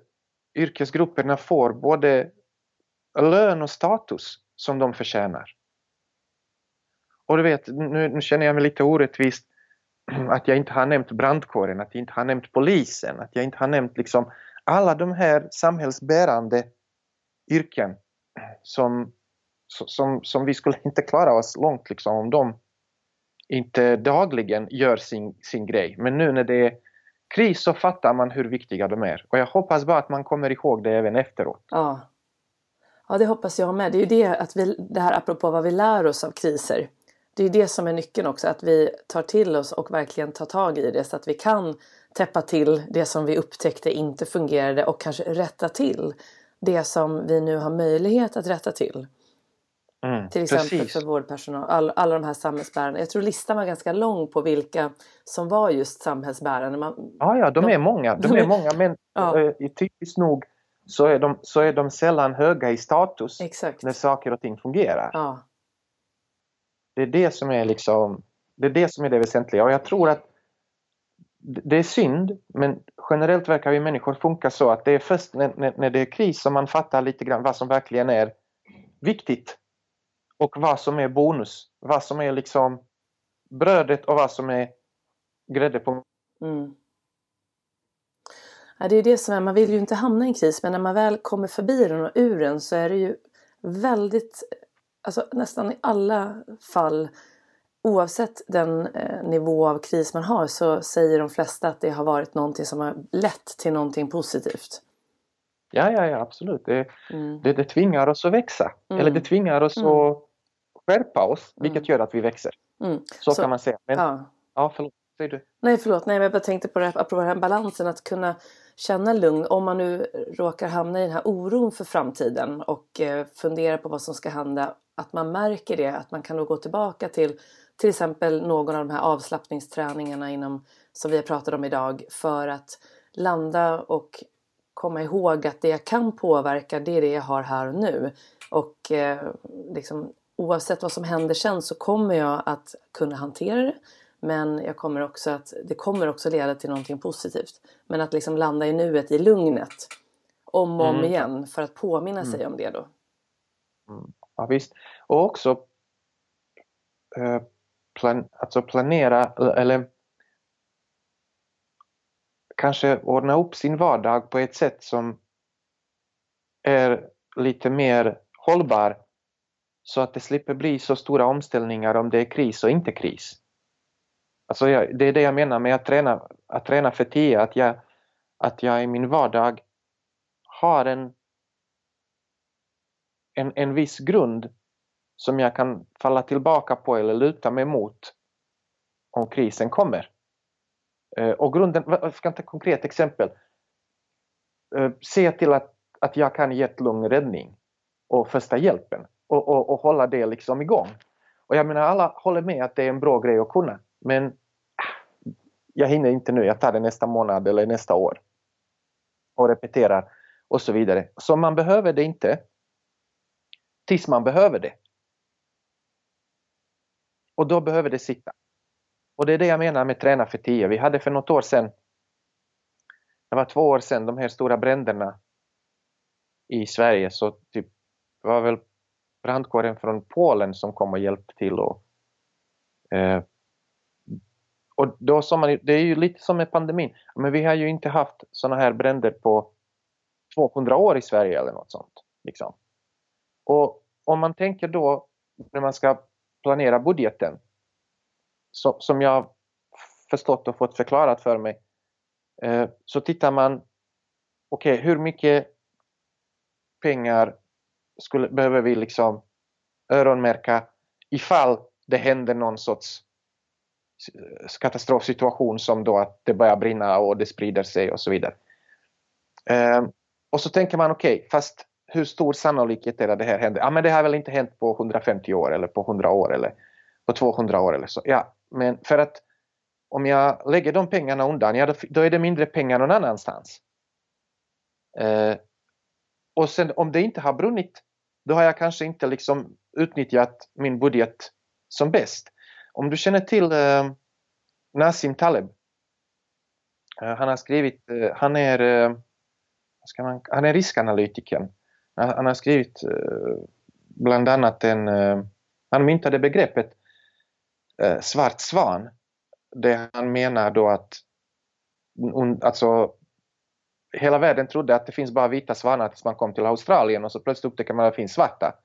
yrkesgrupperna får både lön och status som de förtjänar. Och du vet, nu, nu känner jag mig lite orättvist att jag inte har nämnt brandkåren, att jag inte har nämnt polisen, att jag inte har nämnt liksom alla de här samhällsbärande yrken som, som, som vi skulle inte klara oss långt liksom om de inte dagligen gör sin, sin grej. Men nu när det är kris så fattar man hur viktiga de är. Och jag hoppas bara att man kommer ihåg det även efteråt. Ja, ja det hoppas jag med. Det är ju det, att vi, det här apropå vad vi lär oss av kriser. Det är det som är nyckeln också, att vi tar till oss och verkligen tar tag i det så att vi kan täppa till det som vi upptäckte inte fungerade och kanske rätta till det som vi nu har möjlighet att rätta till. Mm, till exempel precis. för vårdpersonal, all, alla de här samhällsbärarna. Jag tror listan var ganska lång på vilka som var just samhällsbärande. Man, ja, ja, de, de är många. De är många men ja. äh, typiskt nog så är, de, så är de sällan höga i status Exakt. när saker och ting fungerar. Ja. Det är det som är liksom det är det som är det väsentliga och jag tror att det är synd men generellt verkar vi människor funka så att det är först när, när, när det är kris som man fattar lite grann vad som verkligen är viktigt och vad som är bonus. Vad som är liksom brödet och vad som är grädde på mm. ja, Det är det som är, man vill ju inte hamna i en kris men när man väl kommer förbi den och ur den så är det ju väldigt, alltså nästan i alla fall oavsett den eh, nivå av kris man har så säger de flesta att det har varit någonting som har lett till någonting positivt. Ja, ja, ja absolut. Det, mm. det, det tvingar oss att växa. Mm. Eller det tvingar oss mm. att skärpa oss, vilket mm. gör att vi växer. Mm. Så, så, kan man säga. Men, ja. ja, förlåt. Säger du? Nej, förlåt. Nej, jag bara tänkte på det här, apropå den här balansen, att kunna känna lugn om man nu råkar hamna i den här oron för framtiden och eh, fundera på vad som ska hända. Att man märker det, att man kan då gå tillbaka till till exempel någon av de här avslappningsträningarna inom, som vi har pratat om idag för att landa och komma ihåg att det jag kan påverka det är det jag har här och nu. Och eh, liksom, oavsett vad som händer sen så kommer jag att kunna hantera det. Men jag kommer också att, det kommer också leda till någonting positivt. Men att liksom landa i nuet, i lugnet. Om och om mm. igen för att påminna mm. sig om det då. Mm. Ja visst. Och också eh, plan, alltså planera eller kanske ordna upp sin vardag på ett sätt som är lite mer hållbar så att det slipper bli så stora omställningar om det är kris och inte kris. Alltså jag, det är det jag menar med att träna, att träna för tio, att jag, att jag i min vardag har en, en, en viss grund som jag kan falla tillbaka på eller luta mig mot om krisen kommer. Eh, och grunden, jag ska ta ett konkret exempel. Eh, se till att, att jag kan hjärt-lungräddning och första hjälpen och, och, och hålla det liksom igång. Och jag menar alla håller med att det är en bra grej att kunna men jag hinner inte nu, jag tar det nästa månad eller nästa år och repeterar och så vidare. Så man behöver det inte tills man behöver det. Och då behöver det sitta. Och det är det jag menar med träna för tio. Vi hade för något år sedan, det var två år sedan, de här stora bränderna i Sverige så typ, det var väl brandkåren från Polen som kom och hjälpte till och eh, och då sa man, det är ju lite som med pandemin, men vi har ju inte haft sådana här bränder på 200 år i Sverige eller något sånt. Liksom. Och om man tänker då när man ska planera budgeten, så, som jag förstått och fått förklarat för mig, eh, så tittar man, okej okay, hur mycket pengar skulle, behöver vi liksom öronmärka ifall det händer någon sorts eh, katastrofsituation som då att det börjar brinna och det sprider sig och så vidare. Eh, och så tänker man okej, okay, fast hur stor sannolikhet är det att det här händer? Ja, men det har väl inte hänt på 150 år eller på 100 år eller på 200 år eller så. Ja, men för att om jag lägger de pengarna undan, ja, då, är det mindre pengar någon annanstans. Eh, och sen om det inte har brunnit, då har jag kanske inte liksom utnyttjat min budget som bäst. Om du känner till eh, Nassim Taleb. Eh, han har skrivit, eh, han är, eh, ska man, han är riskanalytikern han har skrivit eh, bland annat en, eh, han myntade begreppet eh, svart svan. Det han menar då att alltså, hela världen trodde att det finns bara vita svanar tills man kom till Australien och så plötsligt upptäcker man att det finns svarta.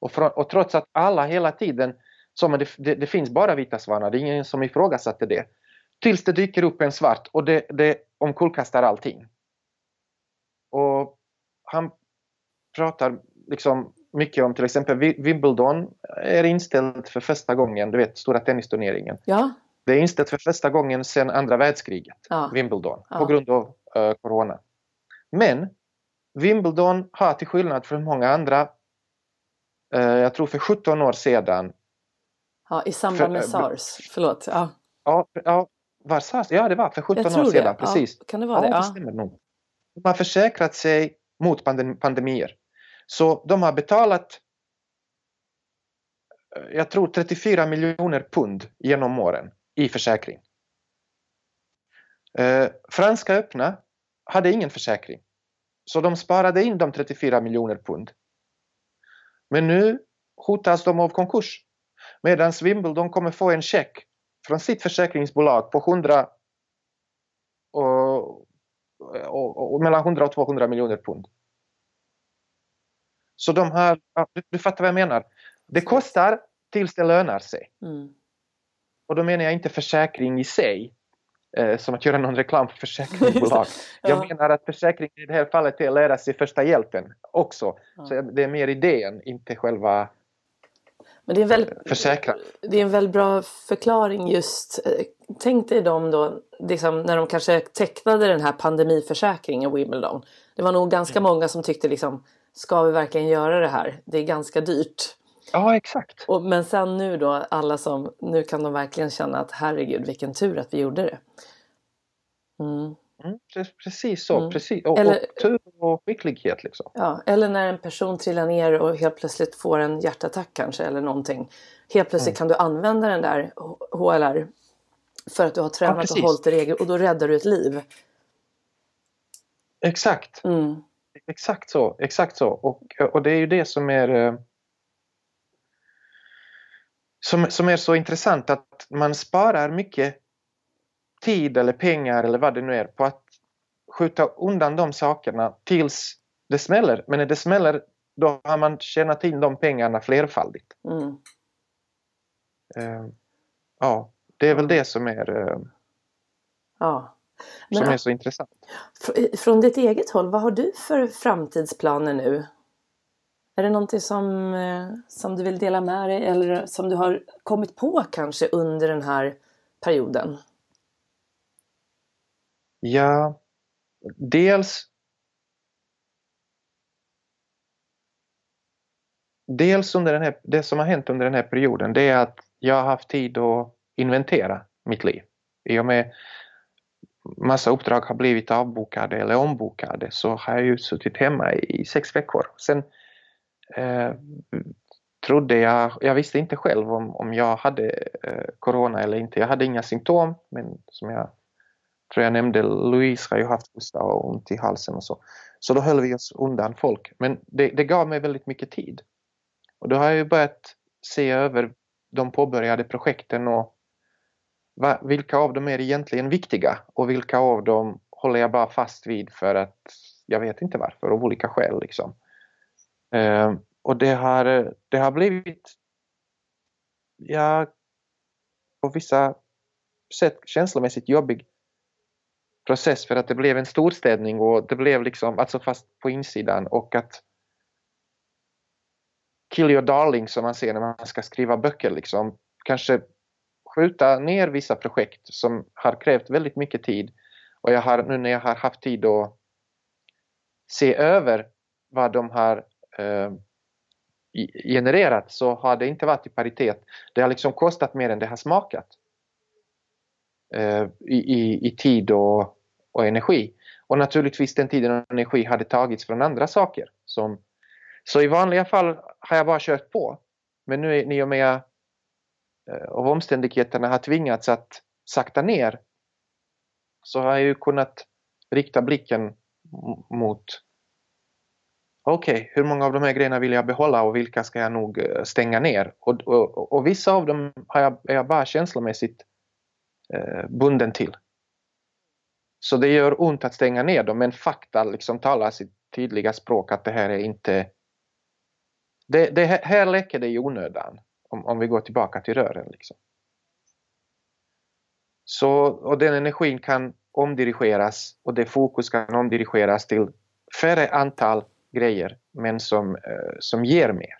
Och, från, och trots att alla hela tiden sa att det, det, det, finns bara vita svanar, det är ingen som ifrågasätter det. Tills det dyker upp en svart och det, det omkullkastar allting. Och han pratar liksom mycket om till exempel Wimbledon är inställt för första gången, du vet stora tennisturneringen. Ja. Det är inställt för första gången sedan andra världskriget, ja. Wimbledon, ja. på grund av uh, corona. Men Wimbledon har till skillnad från många andra, uh, jag tror för 17 år sedan, Ja, i samband med för, SARS. Förlåt. Ja. Ja, ja, var SARS? Ja, det var för 17 år sedan. Det. Precis. Ja, kan det vara det? Ja, det stämmer nog. De har försäkrat sig mot pandemier. Så de har betalat eh, jag tror 34 miljoner pund genom åren i försäkring. Eh, Franska öppna hade ingen försäkring. Så de sparade in de 34 miljoner pund. Men nu hotas de av konkurs. Medan Wimbledon kommer få en check från sitt försäkringsbolag på 100 och, och, och mellan 100 och 200 miljoner pund. Så de har, du, du fattar vad jag menar. Det kostar tills det lönar sig. Mm. och då menar jag inte försäkring i sig, eh, som att göra någon reklam för försäkringsbolag. ja. Jag menar att försäkring i det här fallet är att lära sig första hjälpen också. Ja. Så det är mer idén, inte själva men det är, en väl, försäkran. det är en väldigt bra förklaring just. Eh, tänk dig dem då, liksom, när de kanske tecknade den här pandemiförsäkringen Wimbledon. Det var nog ganska mm. många som tyckte liksom, ska vi verkligen göra det här? Det är ganska dyrt. Ja, exakt. Och, men sen nu då, alla som, nu kan de verkligen känna att herregud vilken tur att vi gjorde det. Mm. Mm, precis så, mm. precis. Och, eller, och tur och skicklighet liksom. Ja, eller när en person trillar ner och helt plötsligt får en hjärtattack kanske eller någonting. Helt plötsligt mm. kan du använda den där HLR för att du har tränat ja, och hållit regler och då räddar du ett liv. Exakt. Exakt så, exakt så. Och, och det är ju det som är eh, som, som är så intressant att man sparar mycket tid eller pengar eller vad det nu är på att skjuta undan de sakerna tills det smäller. Men när det smäller då har man tjänat in de pengarna flerfaldigt. Mm. Uh, ja, det är väl det som är, uh, ja. Men, som är så intressant. Från ditt eget håll, vad har du för framtidsplaner nu? Är det någonting som, eh, som du vill dela med dig eller som du har kommit på kanske under den här perioden? Ja, dels Dels under den här, det som har hänt under den här perioden det är att jag har haft tid att inventera mitt liv. I och med massa uppdrag har blivit avbokade eller ombokade så har jag ju suttit hemma i sex veckor. Sen eh, trodde jag, jag visste inte själv om, om jag hade eh, corona eller inte. Jag hade inga symptom men som jag tror jag nämnde, Louise har ju haft hosta och ont i halsen och så. Så då höll vi oss undan folk. Men det, det gav mig väldigt mycket tid. Och då har jag ju börjat se över de påbörjade projekten och va, vilka av dem är egentligen viktiga och vilka av dem håller jag bara fast vid för att jag vet inte varför, av olika skäl. Liksom. Eh, och det har, det har blivit ja, på vissa sätt känslomässigt jobbig process för att det blev en storstädning och det blev liksom, alltså fast på insidan och att kill your darling som man ser när man ska skriva böcker liksom, kanske skjuta ner vissa projekt som har krävt väldigt mycket tid och jag har nu när jag har haft tid att se över vad de har eh, genererat så har det inte varit i paritet. Det har liksom kostat mer än det har smakat. Eh, i, i, i, tid och, och, energi. Och naturligtvis den tiden och energi hade tagits från andra saker. Som, så i vanliga fall har jag bara kört på. Men nu i och med Eh, av omständigheterna har tvingats att sakta ner så har jag ju kunnat rikta blicken mot okej, okay, hur många av de här grejerna vill jag behålla och vilka ska jag nog eh, stänga ner? Och, och, och vissa av dem har jag, är jag bara känslomässigt eh, bunden till. Så det gör ont att stänga ner dem men fakta liksom talar sitt tydliga språk att det här är inte... Det, det här läcker det i onödan om, om vi går tillbaka till rören. Liksom. Så, och den energin kan omdirigeras och det fokus kan omdirigeras till färre antal grejer men som, eh, som ger mer.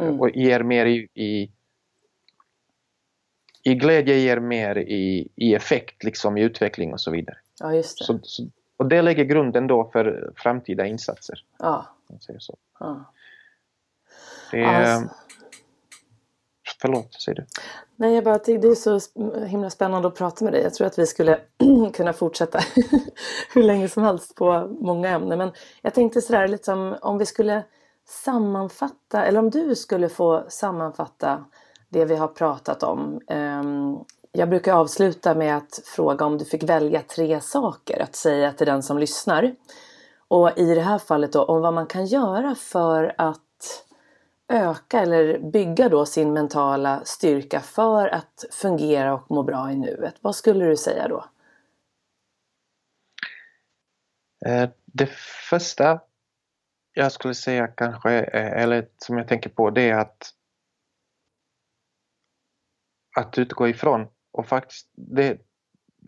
Mm. Och ger mer i, i, i glädje, ger mer i, i effekt, liksom i utveckling och så vidare. Ja, just det. Så, så, och det lägger grunden då för framtida insatser. Ja. säger så. Ja. Det. Alltså. Förlåt, säger du? Nej, jag bara tycker det är så himla spännande att prata med dig. Jag tror att vi skulle kunna fortsätta hur länge som helst på många ämnen. Men jag tänkte sådär liksom om vi skulle sammanfatta, eller om du skulle få sammanfatta det vi har pratat om. Ehm, jag brukar avsluta med att fråga om du fick välja tre saker att säga till den som lyssnar. Och i det här fallet då om vad man kan göra för att öka eller bygga då sin mentala styrka för att fungera och må bra i nuet? Vad skulle du säga då? Eh, det första jag skulle säga kanske, eh, eller som jag tänker på, det är att att utgå ifrån och faktiskt, det,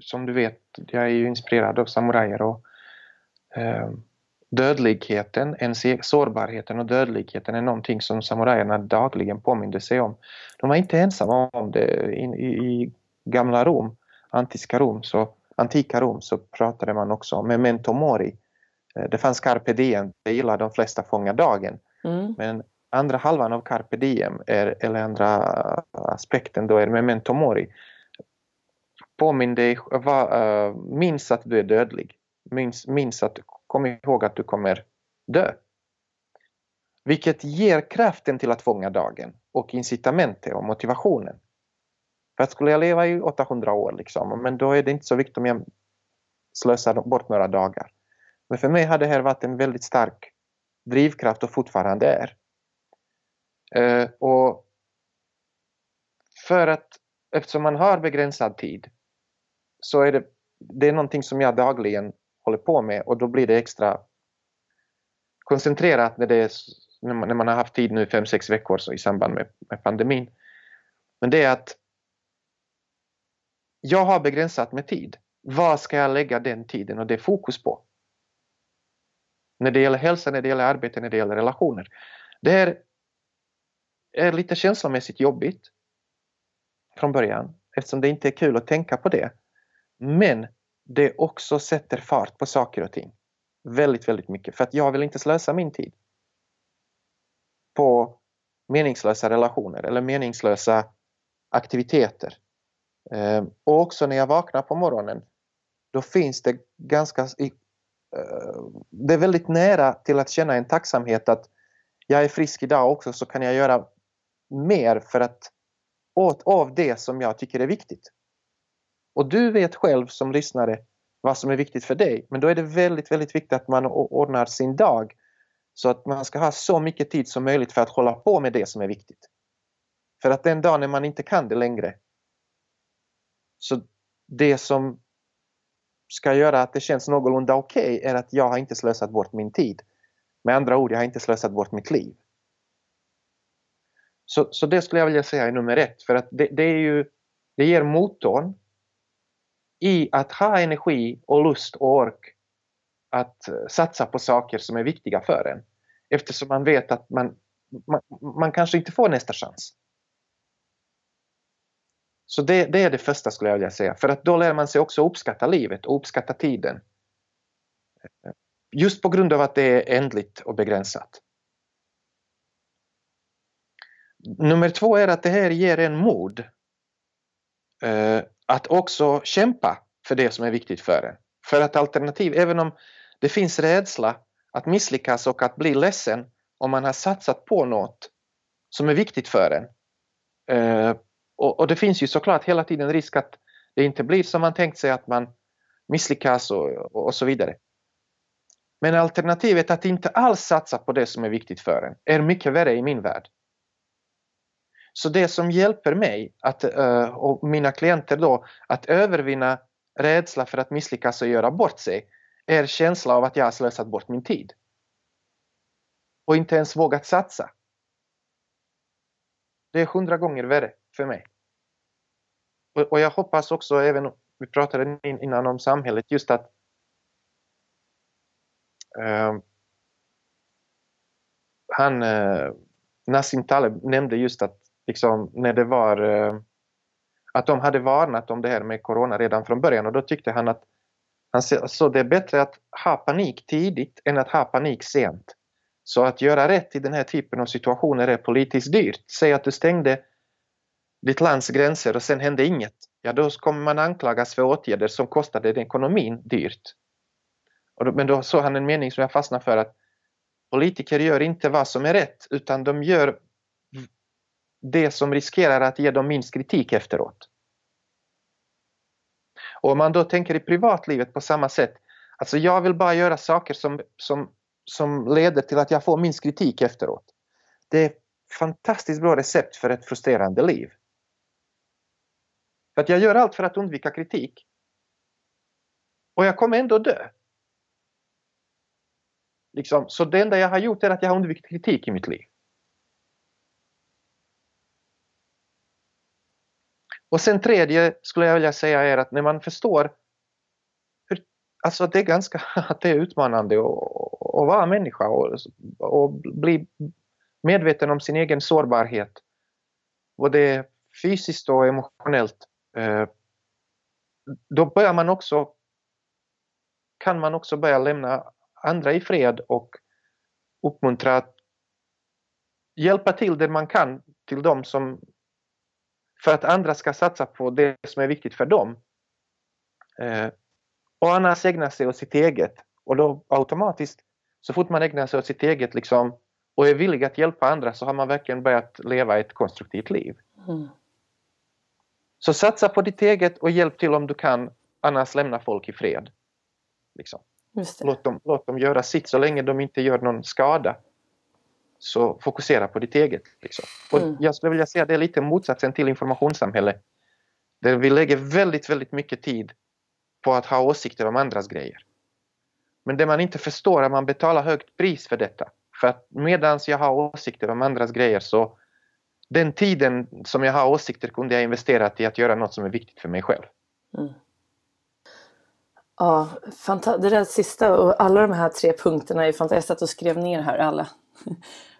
som du vet, jag är ju inspirerad av samurajer och eh, dödligheten, en sårbarheten och dödligheten är någonting som samurajerna dagligen påminde sig om. De var inte ensamma om det. I, i, gamla Rom, antiska Rom, så, antika Rom så pratade man också om memento mori. Eh, det fanns carpe diem, det gillar de flesta fånga dagen. Mm. Men andra halvan av carpe diem, är, eller andra aspekten då är memento mori. Påminn dig, va, uh, minns att du är dödlig. Minns, minns att, kom ihåg att du kommer dö. Vilket ger kraften till att fånga dagen och incitamentet och motivationen. För att skulle jag leva i 800 år, liksom, men då är det inte så viktigt om jag slösar bort några dagar. Men för mig har det här varit en väldigt stark drivkraft och fortfarande är. Uh, och för att eftersom man har begränsad tid så är det, det är någonting som jag dagligen håller på med och då blir det extra koncentrerat när, det är, när man har haft tid nu fem sex veckor så i samband med, med pandemin. Men det är att jag har begränsat med tid. Vad ska jag lägga den tiden och det fokus på? När det gäller hälsa, när det gäller arbete, när det gäller relationer. Det här är lite känslomässigt jobbigt från början eftersom det inte är kul att tänka på det. Men det också sätter fart på saker och ting. Väldigt, väldigt mycket. För att jag vill inte slösa min tid på meningslösa relationer eller meningslösa aktiviteter. Ehm, och också när jag vaknar på morgonen, då finns det ganska... Eh, det är väldigt nära till att känna en tacksamhet att jag är frisk idag också så kan jag göra mer för att åt av det som jag tycker är viktigt. Och du vet själv som lyssnare vad som är viktigt för dig. Men då är det väldigt, väldigt viktigt att man ordnar sin dag så att man ska ha så mycket tid som möjligt för att hålla på med det som är viktigt. För att den dagen när man inte kan det längre så det som ska göra att det känns någorlunda okej okay är att jag har inte slösat bort min tid. Med andra ord, jag har inte slösat bort mitt liv. Så, så det skulle jag vilja säga är nummer ett för att det, det är ju det ger motorn i att ha energi och lust och ork att eh, satsa på saker som är viktiga för en. Eftersom man vet att man, man, man kanske inte får nästa chans. Så det, det, är det första skulle jag vilja säga, för att då lär man sig också uppskatta livet och uppskatta tiden. Eh, just på grund av att det är ändligt och begränsat. Nummer två är att det här ger en mod eh, att också kämpa för det som är viktigt för en. För att alternativ, även om det finns rädsla att misslyckas och att bli ledsen om man har satsat på något som är viktigt för en. Eh, och, och, det finns ju såklart hela tiden risk att det inte blir som man tänkt sig, att man misslyckas och, och, och så vidare. Men alternativet att inte alls satsa på det som är viktigt för en är mycket värre i min värld. Så det som hjälper mig att, eh, och mina klienter då att övervinna rädsla för att misslyckas och göra bort sig är känsla av att jag har slösat bort min tid. Och inte ens vågat satsa. Det är hundra gånger värre för mig. Och, och jag hoppas också, även vi pratade innan om samhället, just att uh, han, uh, Nassim Taleb nämnde just att liksom, när det var eh, att de hade varnat om det här med corona redan från början och då tyckte han att han så det är bättre att ha panik tidigt än att ha panik sent. Så att göra rätt i den här typen av situationer är politiskt dyrt. Säg att du stängde ditt lands gränser och sen hände inget. Ja, då kommer man anklagas för åtgärder som kostade ekonomin dyrt. Då, men då såg han en mening som jag fastnade för att politiker gör inte vad som är rätt utan de gör det som riskerar att ge dem minst kritik efteråt. Och om man då tänker i privatlivet på samma sätt, alltså jag vill bara göra saker som, som, som leder till att jag får minst kritik efteråt. Det är ett fantastiskt bra recept för ett frustrerande liv. För att jag gör allt för att undvika kritik. Och jag kommer ändå dö. Liksom, så det enda jag har gjort är att jag har undvikit kritik i mitt liv. Och sen tredje skulle jag vilja säga är att när man förstår hur, alltså det är ganska att det är utmanande att, att vara människa och, och bli medveten om sin egen sårbarhet. Både fysiskt och emotionellt. Eh, då börjar man också kan man också börja lämna andra i fred och uppmuntra att hjälpa till det man kan till dem som för att andra ska satsa på det som är viktigt för dem. Eh, och annars ägna sig åt sitt eget. Och då automatiskt, så fort man ägnar sig åt sitt eget liksom, och är villig att hjälpa andra så har man verkligen börjat leva ett konstruktivt liv. Mm. Så satsa på ditt eget och hjälp till om du kan, annars lämna folk i fred. Liksom. Låt, dem, låt dem göra sitt så länge de inte gör någon skada. Så fokusera på ditt eget. Liksom. Och mm. Jag skulle vilja säga att det är lite motsatsen till informationssamhälle. Där vi lägger väldigt, väldigt mycket tid på att ha åsikter om andras grejer. Men det man inte förstår är att man betalar högt pris för detta. För att medans jag har åsikter om andras grejer så den tiden som jag har åsikter kunde jag investera i att göra något som är viktigt för mig själv. Mm. Ja, det där sista och alla de här tre punkterna är fantastiska. Jag satt och skrev ner här alla.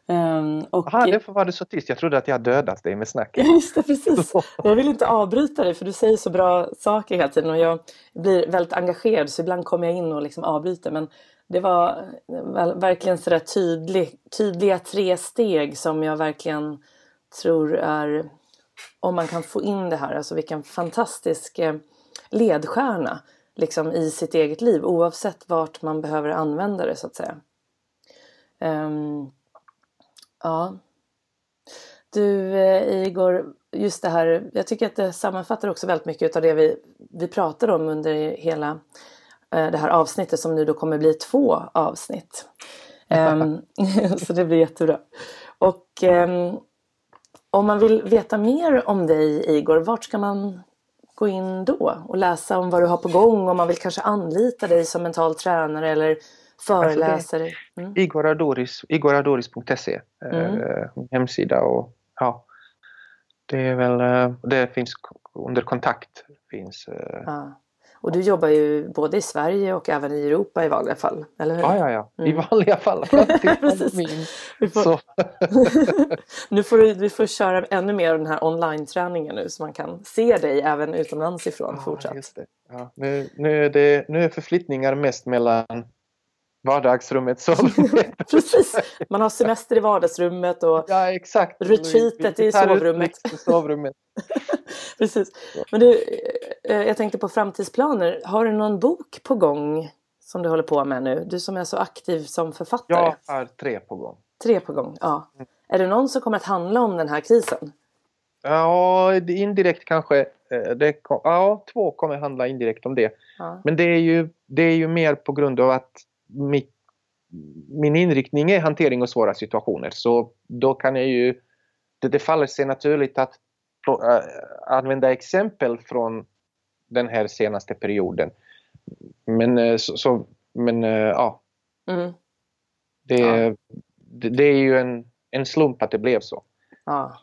Um, och... Aha, därför var du så tyst. Jag trodde att jag dödat dig med snacket. Just det, precis. Jag vill inte avbryta dig för du säger så bra saker hela tiden och jag blir väldigt engagerad så ibland kommer jag in och liksom avbryter. Men det var verkligen sådär tydlig, tydliga tre steg som jag verkligen tror är, om man kan få in det här, alltså vilken fantastisk eh, ledstjärna liksom i sitt eget liv oavsett vart man behöver använda det så att säga. Um, ja. Du eh, Igor, just det här, jag tycker att det sammanfattar också väldigt mycket av det vi, vi pratade om under hela eh, det här avsnittet som nu då kommer bli två avsnitt. um, så det blir jättebra. Och um, om man vill veta mer om dig Igor, vart ska man gå in då och läsa om vad du har på gång? Om man vill kanske anlita dig som mental tränare eller föreläsare? Alltså mm. Igoradoris, igoradoris.se mm. hemsida och ja, det är väl, eh, det finns under kontakt. Finns, eh, ja. Och du jobbar ju både i Sverige och även i Europa i vanliga fall, eller hur? Ja, ja, ja. Mm. i vanliga fall. vi får... nu får du, vi får köra ännu mer av den här online-träningen nu så man kan se dig även utomlands ifrån ja, fortsatt. Ja, nu, nu, är det, nu är förflyttningar mest mellan vardagsrummet, sovrummet. Precis, man har semester i vardagsrummet och ja, exakt. retreatet i sovrummet. sovrummet. Precis. Men du, eh, jag tänkte på framtidsplaner. Har du någon bok på gång som du håller på med nu? Du som är så aktiv som författare. Jag har tre på gång. Tre på gång, ja. Mm. Är det någon som kommer att handla om den här krisen? Ja, indirekt kanske. Eh, det, ja, två kommer handla indirekt om det. Ja. Men det är, ju, det är ju mer på grund av att mitt, min inriktning är hantering av svåra situationer. Så då kan jag ju, det, det faller sig naturligt att äh, använda exempel från den här senaste perioden. Men, äh, så, så men äh, ja. Mm. Det, ja. Det, det, är ju en, en slump att det blev så. Ja.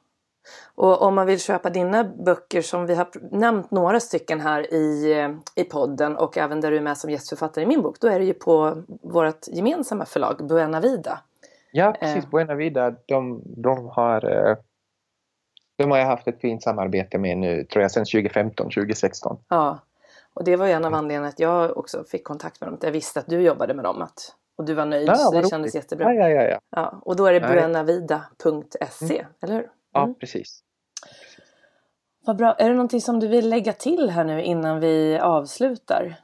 Och om man vill köpa dina böcker som vi har nämnt några stycken här i, i podden och även där du är med som gästförfattare i min bok. Då är det ju på vårt gemensamma förlag Buena Vida. Ja precis, eh. Buena Vida de, de har eh, de har jag haft ett fint samarbete med nu tror jag sedan 2015, 2016. Ja, och det var ju en av anledningarna att jag också fick kontakt med dem. Jag visste att du jobbade med dem att, och du var nöjd ja, så det roligt. kändes jättebra. Ja, ja, ja, ja. och då är det buenavida.se, mm. eller hur? Ja, mm. precis. Vad bra. Är det någonting som du vill lägga till här nu innan vi avslutar?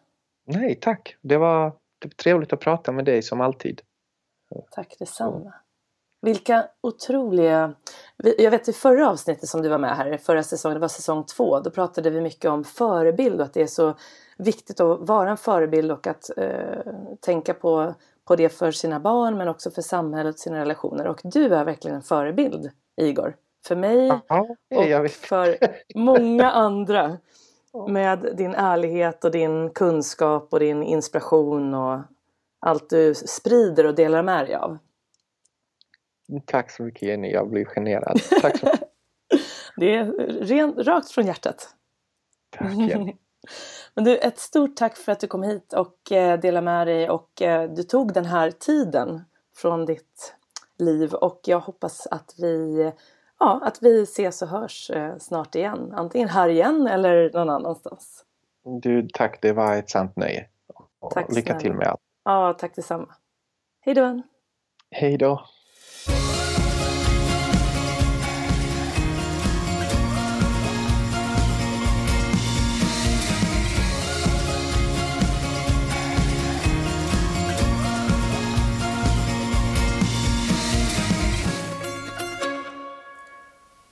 Nej, tack. Det var, det var trevligt att prata med dig som alltid. Tack detsamma. Vilka otroliga... Jag vet i förra avsnittet som du var med här, förra säsongen, det var säsong två, då pratade vi mycket om förebild och att det är så viktigt att vara en förebild och att eh, tänka på, på det för sina barn men också för samhället och sina relationer. Och du är verkligen en förebild, Igor. För mig Aha, och för många andra. Med din ärlighet och din kunskap och din inspiration och allt du sprider och delar med dig av. Tack så mycket Jenny, jag blir generad. Tack så mycket. Det är ren, rakt från hjärtat. Tack. Ja. Men du, ett stort tack för att du kom hit och eh, delade med dig och eh, du tog den här tiden från ditt liv och jag hoppas att vi, ja, att vi ses och hörs eh, snart igen. Antingen här igen eller någon annanstans. Du, tack, det var ett sant nöje. Tack Lycka till med allt. Ja, tack detsamma. Hej då. Hej då.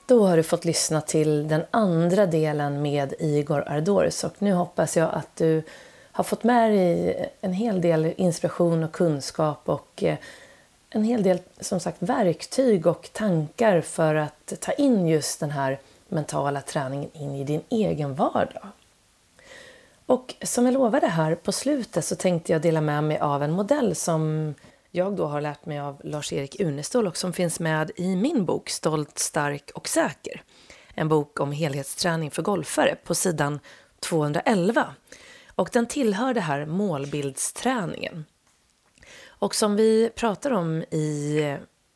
Då har du fått lyssna till den andra delen med Igor Ardors och nu hoppas jag att du har fått med dig en hel del inspiration och kunskap och eh, en hel del som sagt verktyg och tankar för att ta in just den här mentala träningen in i din egen vardag. Och som jag lovade här på slutet så tänkte jag dela med mig av en modell som jag då har lärt mig av Lars-Erik Unestål och som finns med i min bok Stolt, stark och säker. En bok om helhetsträning för golfare på sidan 211. Och den tillhör det här målbildsträningen. Och som vi pratar om i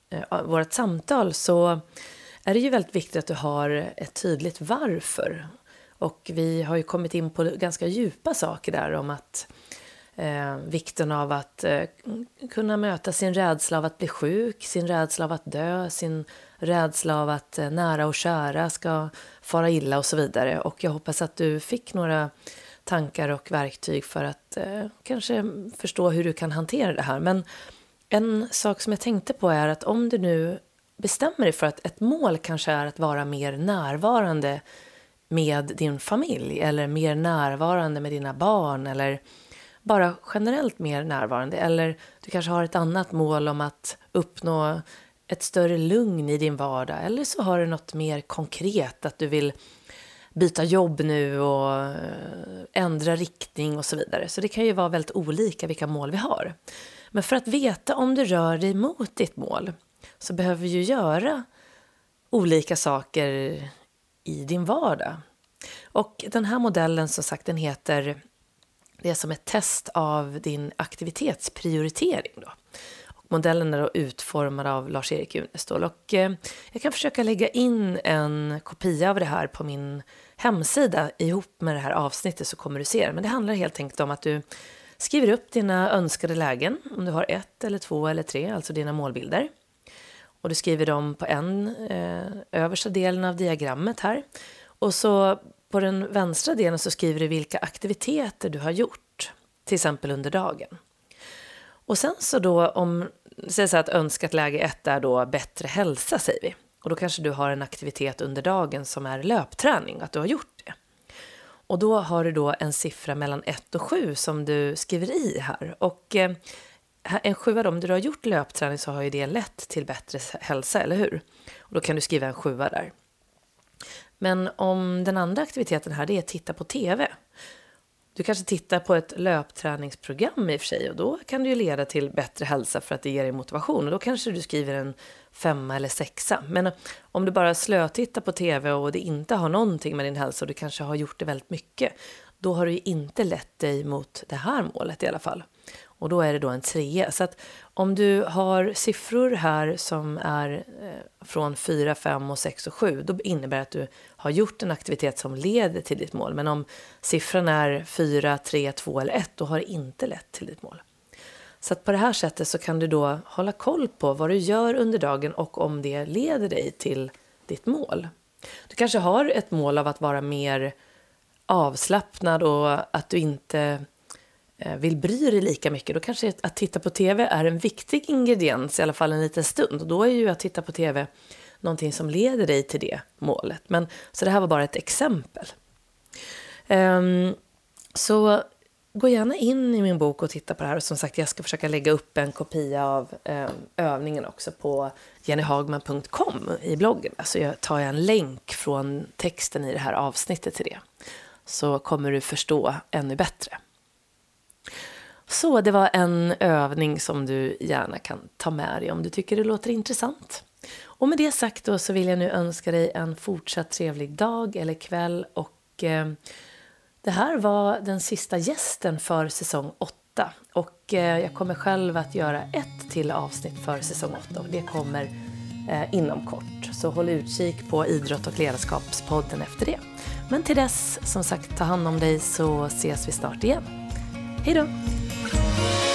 eh, vårt samtal så är det ju väldigt viktigt att du har ett tydligt varför. Och vi har ju kommit in på ganska djupa saker där om att eh, vikten av att eh, kunna möta sin rädsla av att bli sjuk, sin rädsla av att dö, sin rädsla av att eh, nära och kära ska fara illa och så vidare. Och jag hoppas att du fick några tankar och verktyg för att eh, kanske förstå hur du kan hantera det här. Men en sak som jag tänkte på är att om du nu bestämmer dig för att ett mål kanske är att vara mer närvarande med din familj eller mer närvarande med dina barn eller bara generellt mer närvarande. Eller du kanske har ett annat mål om att uppnå ett större lugn i din vardag. Eller så har du något mer konkret, att du vill byta jobb nu och eh, ändra riktning och så vidare. Så det kan ju vara väldigt olika vilka mål vi har. Men för att veta om du rör dig mot ditt mål så behöver vi ju göra olika saker i din vardag. Och den här modellen som sagt den heter det är som ett test av din aktivitetsprioritering. Då. Och modellen är då utformad av Lars-Erik Unestål. Och, eh, jag kan försöka lägga in en kopia av det här på min hemsida ihop med det här avsnittet så kommer du se det. Men det handlar helt enkelt om att du skriver upp dina önskade lägen, om du har ett eller två eller tre, alltså dina målbilder. Och du skriver dem på en eh, översta delen av diagrammet här. Och så på den vänstra delen så skriver du vilka aktiviteter du har gjort, till exempel under dagen. Och sen så då om, säg så att önskat läge ett är då bättre hälsa säger vi. Och då kanske du har en aktivitet under dagen som är löpträning, att du har gjort det. Och då har du då en siffra mellan 1 och 7 som du skriver i här. Och eh, en sjua då, om du har gjort löpträning så har ju det lett till bättre hälsa, eller hur? Och då kan du skriva en sjua där. Men om den andra aktiviteten här det är att titta på TV. Du kanske tittar på ett löpträningsprogram i och för sig och då kan det ju leda till bättre hälsa för att det ger dig motivation och då kanske du skriver en femma eller sexa. Men om du bara slötittar på TV och det inte har någonting med din hälsa och du kanske har gjort det väldigt mycket, då har du ju inte lett dig mot det här målet i alla fall. Och då är det då en trea. Så att om du har siffror här som är eh, från 4, 5 och 6 och 7, då innebär det att du har gjort en aktivitet som leder till ditt mål. Men om siffran är 4, 3, 2 eller 1, då har det inte lett till ditt mål. Så att på det här sättet så kan du då hålla koll på vad du gör under dagen och om det leder dig till ditt mål. Du kanske har ett mål av att vara mer avslappnad och att du inte Eh, vill bry dig lika mycket, då kanske att titta på tv är en viktig ingrediens, i alla fall en liten stund. Och då är ju att titta på tv någonting som leder dig till det målet. Men, så det här var bara ett exempel. Um, så gå gärna in i min bok och titta på det här. Och som sagt, jag ska försöka lägga upp en kopia av um, övningen också på jennyhagman.com i bloggen. Så jag tar jag en länk från texten i det här avsnittet till det. Så kommer du förstå ännu bättre. Så det var en övning som du gärna kan ta med dig om du tycker det låter intressant. Och med det sagt då så vill jag nu önska dig en fortsatt trevlig dag eller kväll och eh, det här var den sista gästen för säsong 8 och eh, jag kommer själv att göra ett till avsnitt för säsong 8 och det kommer eh, inom kort. Så håll utkik på Idrott och ledarskapspodden efter det. Men till dess, som sagt, ta hand om dig så ses vi snart igen. Hej då! Thank you.